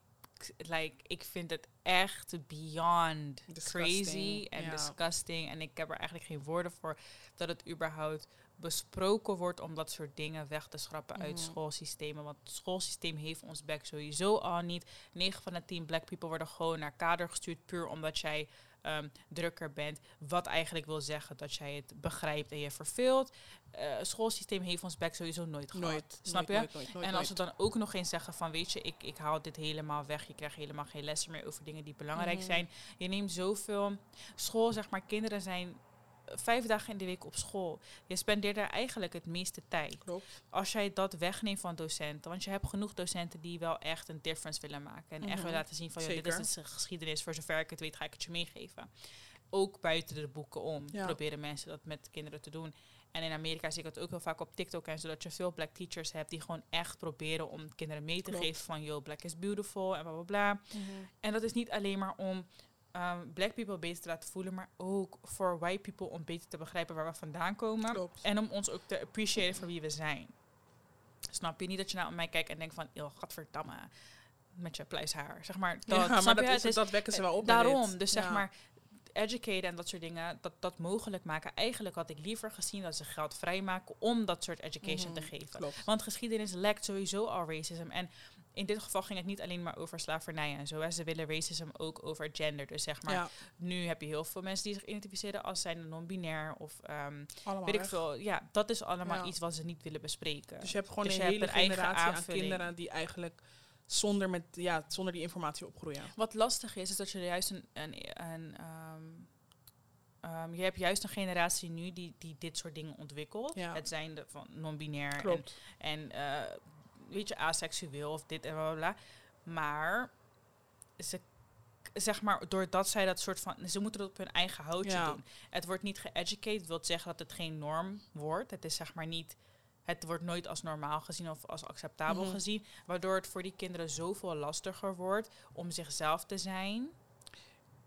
like, ik vind het echt beyond Disgusting, crazy en disgusting. En ik heb er eigenlijk geen woorden voor dat het überhaupt besproken wordt om dat soort dingen weg te schrappen uit Mhm. schoolsystemen. Want het schoolsysteem heeft ons back sowieso al niet. 9 van de 10 black people worden gewoon naar kader gestuurd puur omdat jij ehm, drukker bent. Wat eigenlijk wil zeggen dat jij het begrijpt en je verveelt. Eh, het schoolsysteem heeft ons back sowieso nooit gehad. Nooit. Snap nooit, je? Nooit, en als we dan ook nog eens zeggen van, weet je, ik, ik haal dit helemaal weg. Je krijgt helemaal geen lessen meer over dingen die belangrijk Mhm. zijn. Je neemt zoveel school, zeg maar, kinderen zijn eh, vijf dagen in de week op school. Je spendeert daar eigenlijk het meeste tijd. Klopt. Als jij dat wegneemt van docenten, want je hebt genoeg docenten die wel echt een difference willen maken. En echt Mhm. willen laten zien van, joh, dit is de geschiedenis, voor zover ik het weet, ga ik het je meegeven. Ook buiten de boeken om Ja. proberen mensen dat met kinderen te doen. En in Amerika zie ik het ook heel vaak op TikTok en zodat je veel black teachers hebt die gewoon echt proberen om kinderen mee te Klopt. geven van, yo, black is beautiful en bla bla bla. En dat is niet alleen maar om ehm, black people beter te laten voelen, maar ook voor white people om beter te begrijpen waar we vandaan komen. Klopt. En om ons ook te appreciëren voor wie we zijn. Snap je? Niet dat je naar mij kijkt en denkt van, joh, gadverdamme, met je pluishaar. Zeg maar, dat, ja, maar snap dat, je? is, is- dat wekken ze wel op. Daarom, dus zeg maar, educaten en dat soort dingen, dat, dat mogelijk maken. Eigenlijk had ik liever gezien dat ze geld vrijmaken om dat soort education te Mhm, geven. Klopt. Want geschiedenis lekt sowieso al racism. En in dit geval ging het niet alleen maar over slavernij en zo. hè. Ze willen racism ook over gender. Dus zeg maar, ja, nu heb je heel veel mensen die zich identificeren als zijn non-binair of allemaal weet ik veel. Ja, dat is allemaal Ja. iets wat ze niet willen bespreken. Dus je hebt gewoon Dus een je hele een eigen aan kinderen die eigenlijk zonder, met, ja, zonder die informatie opgroeien. Wat lastig is, is dat je juist een. een, een ehm, ehm, je hebt juist een generatie nu die, die dit soort dingen ontwikkelt. Ja. Het zijn de van non-binair en, Klopt. en eh, weet je, aseksueel of dit en bla. Maar ze, zeg maar, doordat zij dat soort van. Ze moeten het op hun eigen houtje Ja. doen. Het wordt niet geeducated, wil zeggen dat het geen norm wordt. Het is zeg maar niet. Het wordt nooit als normaal gezien of als acceptabel Mhm. gezien. Waardoor het voor die kinderen zoveel lastiger wordt om zichzelf te zijn.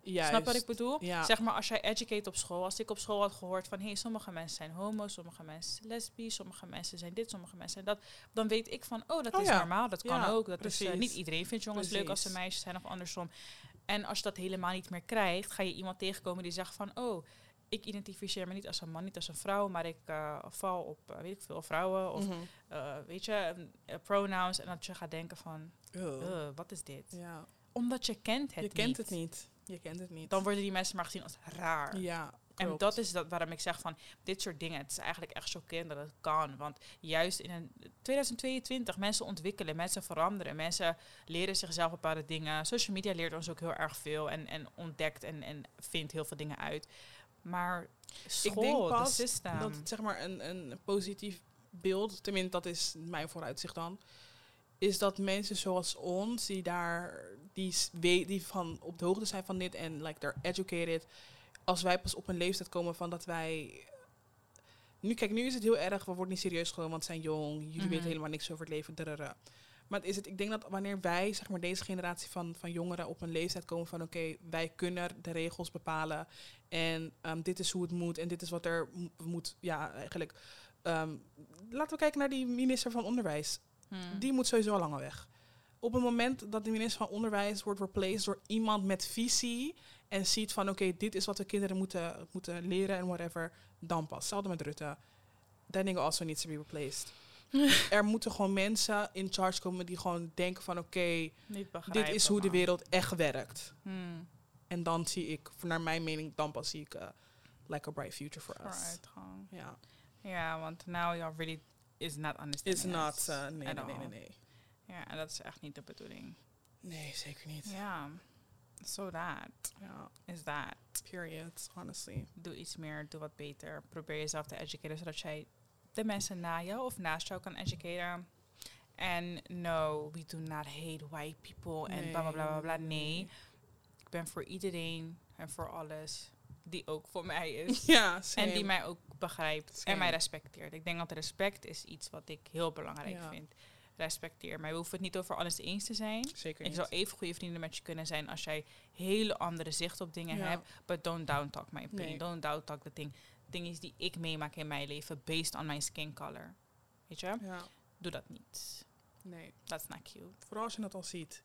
Juist. Snap wat ik bedoel? Ja. Zeg maar, als jij educate op school, als ik op school had gehoord van hé, hey, sommige mensen zijn homo, sommige mensen zijn lesbisch, sommige mensen zijn dit, sommige mensen zijn dat, dan weet ik van oh, dat Oh is ja. normaal, dat kan Ja, ook. Dat is, eh, niet iedereen vindt jongens leuk als ze meisjes zijn of andersom. En als je dat helemaal niet meer krijgt, ga je iemand tegenkomen die zegt van oh, ik identificeer me niet als een man, niet als een vrouw, maar ik eh, val op, eh, weet ik veel, vrouwen of Mhm. weet je, pronouns. En dat je gaat denken van. "Ugh, wat is dit? Ja. Omdat je kent het Je kent niet. het niet. Je kent het niet. Dan worden die mensen maar gezien als raar. ja, En dat is dat waarom ik zeg van dit soort dingen. Het is eigenlijk echt chockerend dat het kan. Want juist in een 2022, mensen ontwikkelen, mensen veranderen, mensen leren zichzelf bepaalde dingen. Social media leert ons ook heel erg veel en, en ontdekt en, en vindt heel veel dingen uit. Maar school, denk de pas dat het zeg maar een, een positief beeld, tenminste dat is mijn vooruitzicht dan, is dat mensen zoals ons, die daar, die, die van op de hoogte zijn van dit en like they're educated, als wij pas op een leeftijd komen van dat wij, nu kijk, nu is het heel erg, we worden niet serieus genomen, want we zijn jong, jullie Mhm. weten helemaal niks over het leven, drrrr. Maar het is het, ik denk dat wanneer wij, zeg maar deze generatie van, van jongeren op een leeftijd komen van oké, wij kunnen de regels bepalen en ehm, dit is hoe het moet en dit is wat er mo- moet, ja eigenlijk. ehm, laten we kijken naar die minister van Onderwijs. Hmm. Die moet sowieso al langer weg. Op het moment dat de minister van Onderwijs wordt replaced door iemand met visie en ziet van oké, dit is wat de kinderen moeten, moeten leren en whatever, dan pas. Hetzelfde met Rutte. That nigga also needs to be replaced. er moeten gewoon mensen in charge komen die gewoon denken van oké, dit is hoe de wereld echt werkt. Hmm. En dan zie ik, naar mijn mening, dan pas zie ik uh, like a bright future for us. Ja, Ja, want now you really is not understanding is not, uh, nee, nee, nee, nee, nee. Ja, en dat is echt niet de bedoeling. Nee, zeker niet. Ja, so that Ja, is that. period, honestly. doe iets meer, doe wat beter. Probeer jezelf te educeren, zodat jij de mensen na jou of naast jou kan educeren. En no, we do not hate white people en bla bla bla bla bla. Nee, ik ben voor iedereen en voor alles die ook voor mij is. Ja, same. En die mij ook begrijpt en mij respecteert. Ik denk dat respect is iets wat ik heel belangrijk Ja. vind. Respecteer mij. We hoeven het niet over alles eens te zijn. Zeker Ik niet. zou even goede vrienden met je kunnen zijn als jij hele andere zicht op dingen Ja. hebt. But don't down talk my opinion. Nee. Don't down talk the thing. Dingen die ik meemaak in mijn leven based on my skin color. Weet je? Ja, Doe dat niet. Nee. That's not cute. Vooral als je dat al ziet.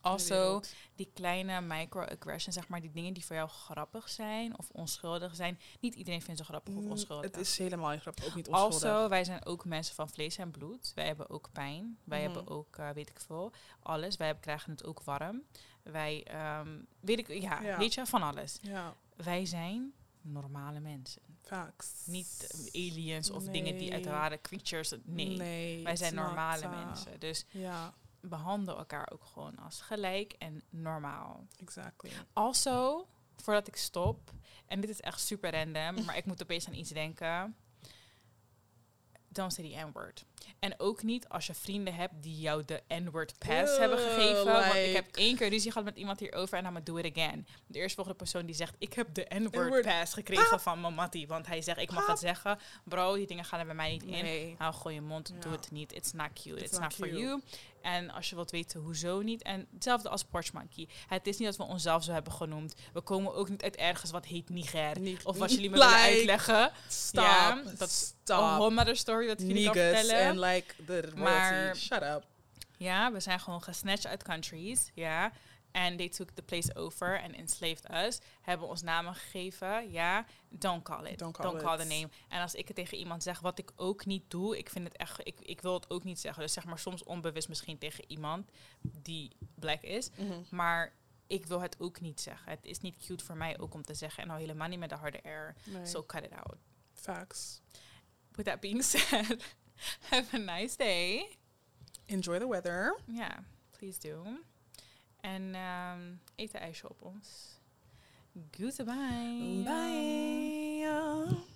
Also, die kleine microaggressions, zeg maar, die dingen die voor jou grappig zijn of onschuldig zijn. Niet iedereen vindt ze grappig of Mm, onschuldig. Het is helemaal niet grappig. Ook niet onschuldig. Also, wij zijn ook mensen van vlees en bloed. Wij hebben ook pijn. Wij Mhm. hebben ook, eh, weet ik veel, alles. Wij krijgen het ook warm. Wij, ehm, weet ik, ja, Ja. weet je, van alles. Ja, Wij zijn normale mensen. facts. Niet aliens of dingen die uit rare creatures. Nee, Nee, wij zijn normale uh, mensen. Dus Ja, behandel elkaar ook gewoon als gelijk en normaal. exactly. Also, voordat ik stop, en dit is echt super random, maar ik moet opeens aan iets denken. Don't say the N-word. En ook niet als je vrienden hebt die jou de N-word pass hebben gegeven. Want ik heb één keer ruzie gehad met iemand hierover en gonna do it again. De eerstvolgende persoon die zegt, ik heb de N-word pass gekregen van mijn mattie. Want hij zegt, ik mag het zeggen. Bro, die dingen gaan er bij mij niet in. Hou gewoon je mond, doe het niet. It's not cute, it's, not not, for you. En als je wilt weten hoezo niet. En hetzelfde als Porch Monkey. Het is niet dat we onszelf zo hebben genoemd. We komen ook niet uit ergens wat heet Niger. Of wat jullie me willen uitleggen. Stop. Ja, dat is een whole story dat jullie kan vertellen. Like the royalty. Maar- Shut up. Ja, we zijn gewoon gesnatcht uit countries. Ja. En they took the place over and enslaved us. Hebben ons namen gegeven. Ja, don't call it. Don't Don't call it. the name. En als ik het tegen iemand zeg, wat ik ook niet doe, ik vind het echt, ik, ik wil het ook niet zeggen. Dus zeg maar soms onbewust misschien tegen iemand die black is. Mhm. Maar ik wil het ook niet zeggen. Het is niet cute voor mij ook om te zeggen. En nou helemaal niet met de harde R. Nee. So cut it out. Facts. With that being said, have a nice day. Enjoy the weather. Ja, please do. En ehm eet op ons. Goodbye. Bye.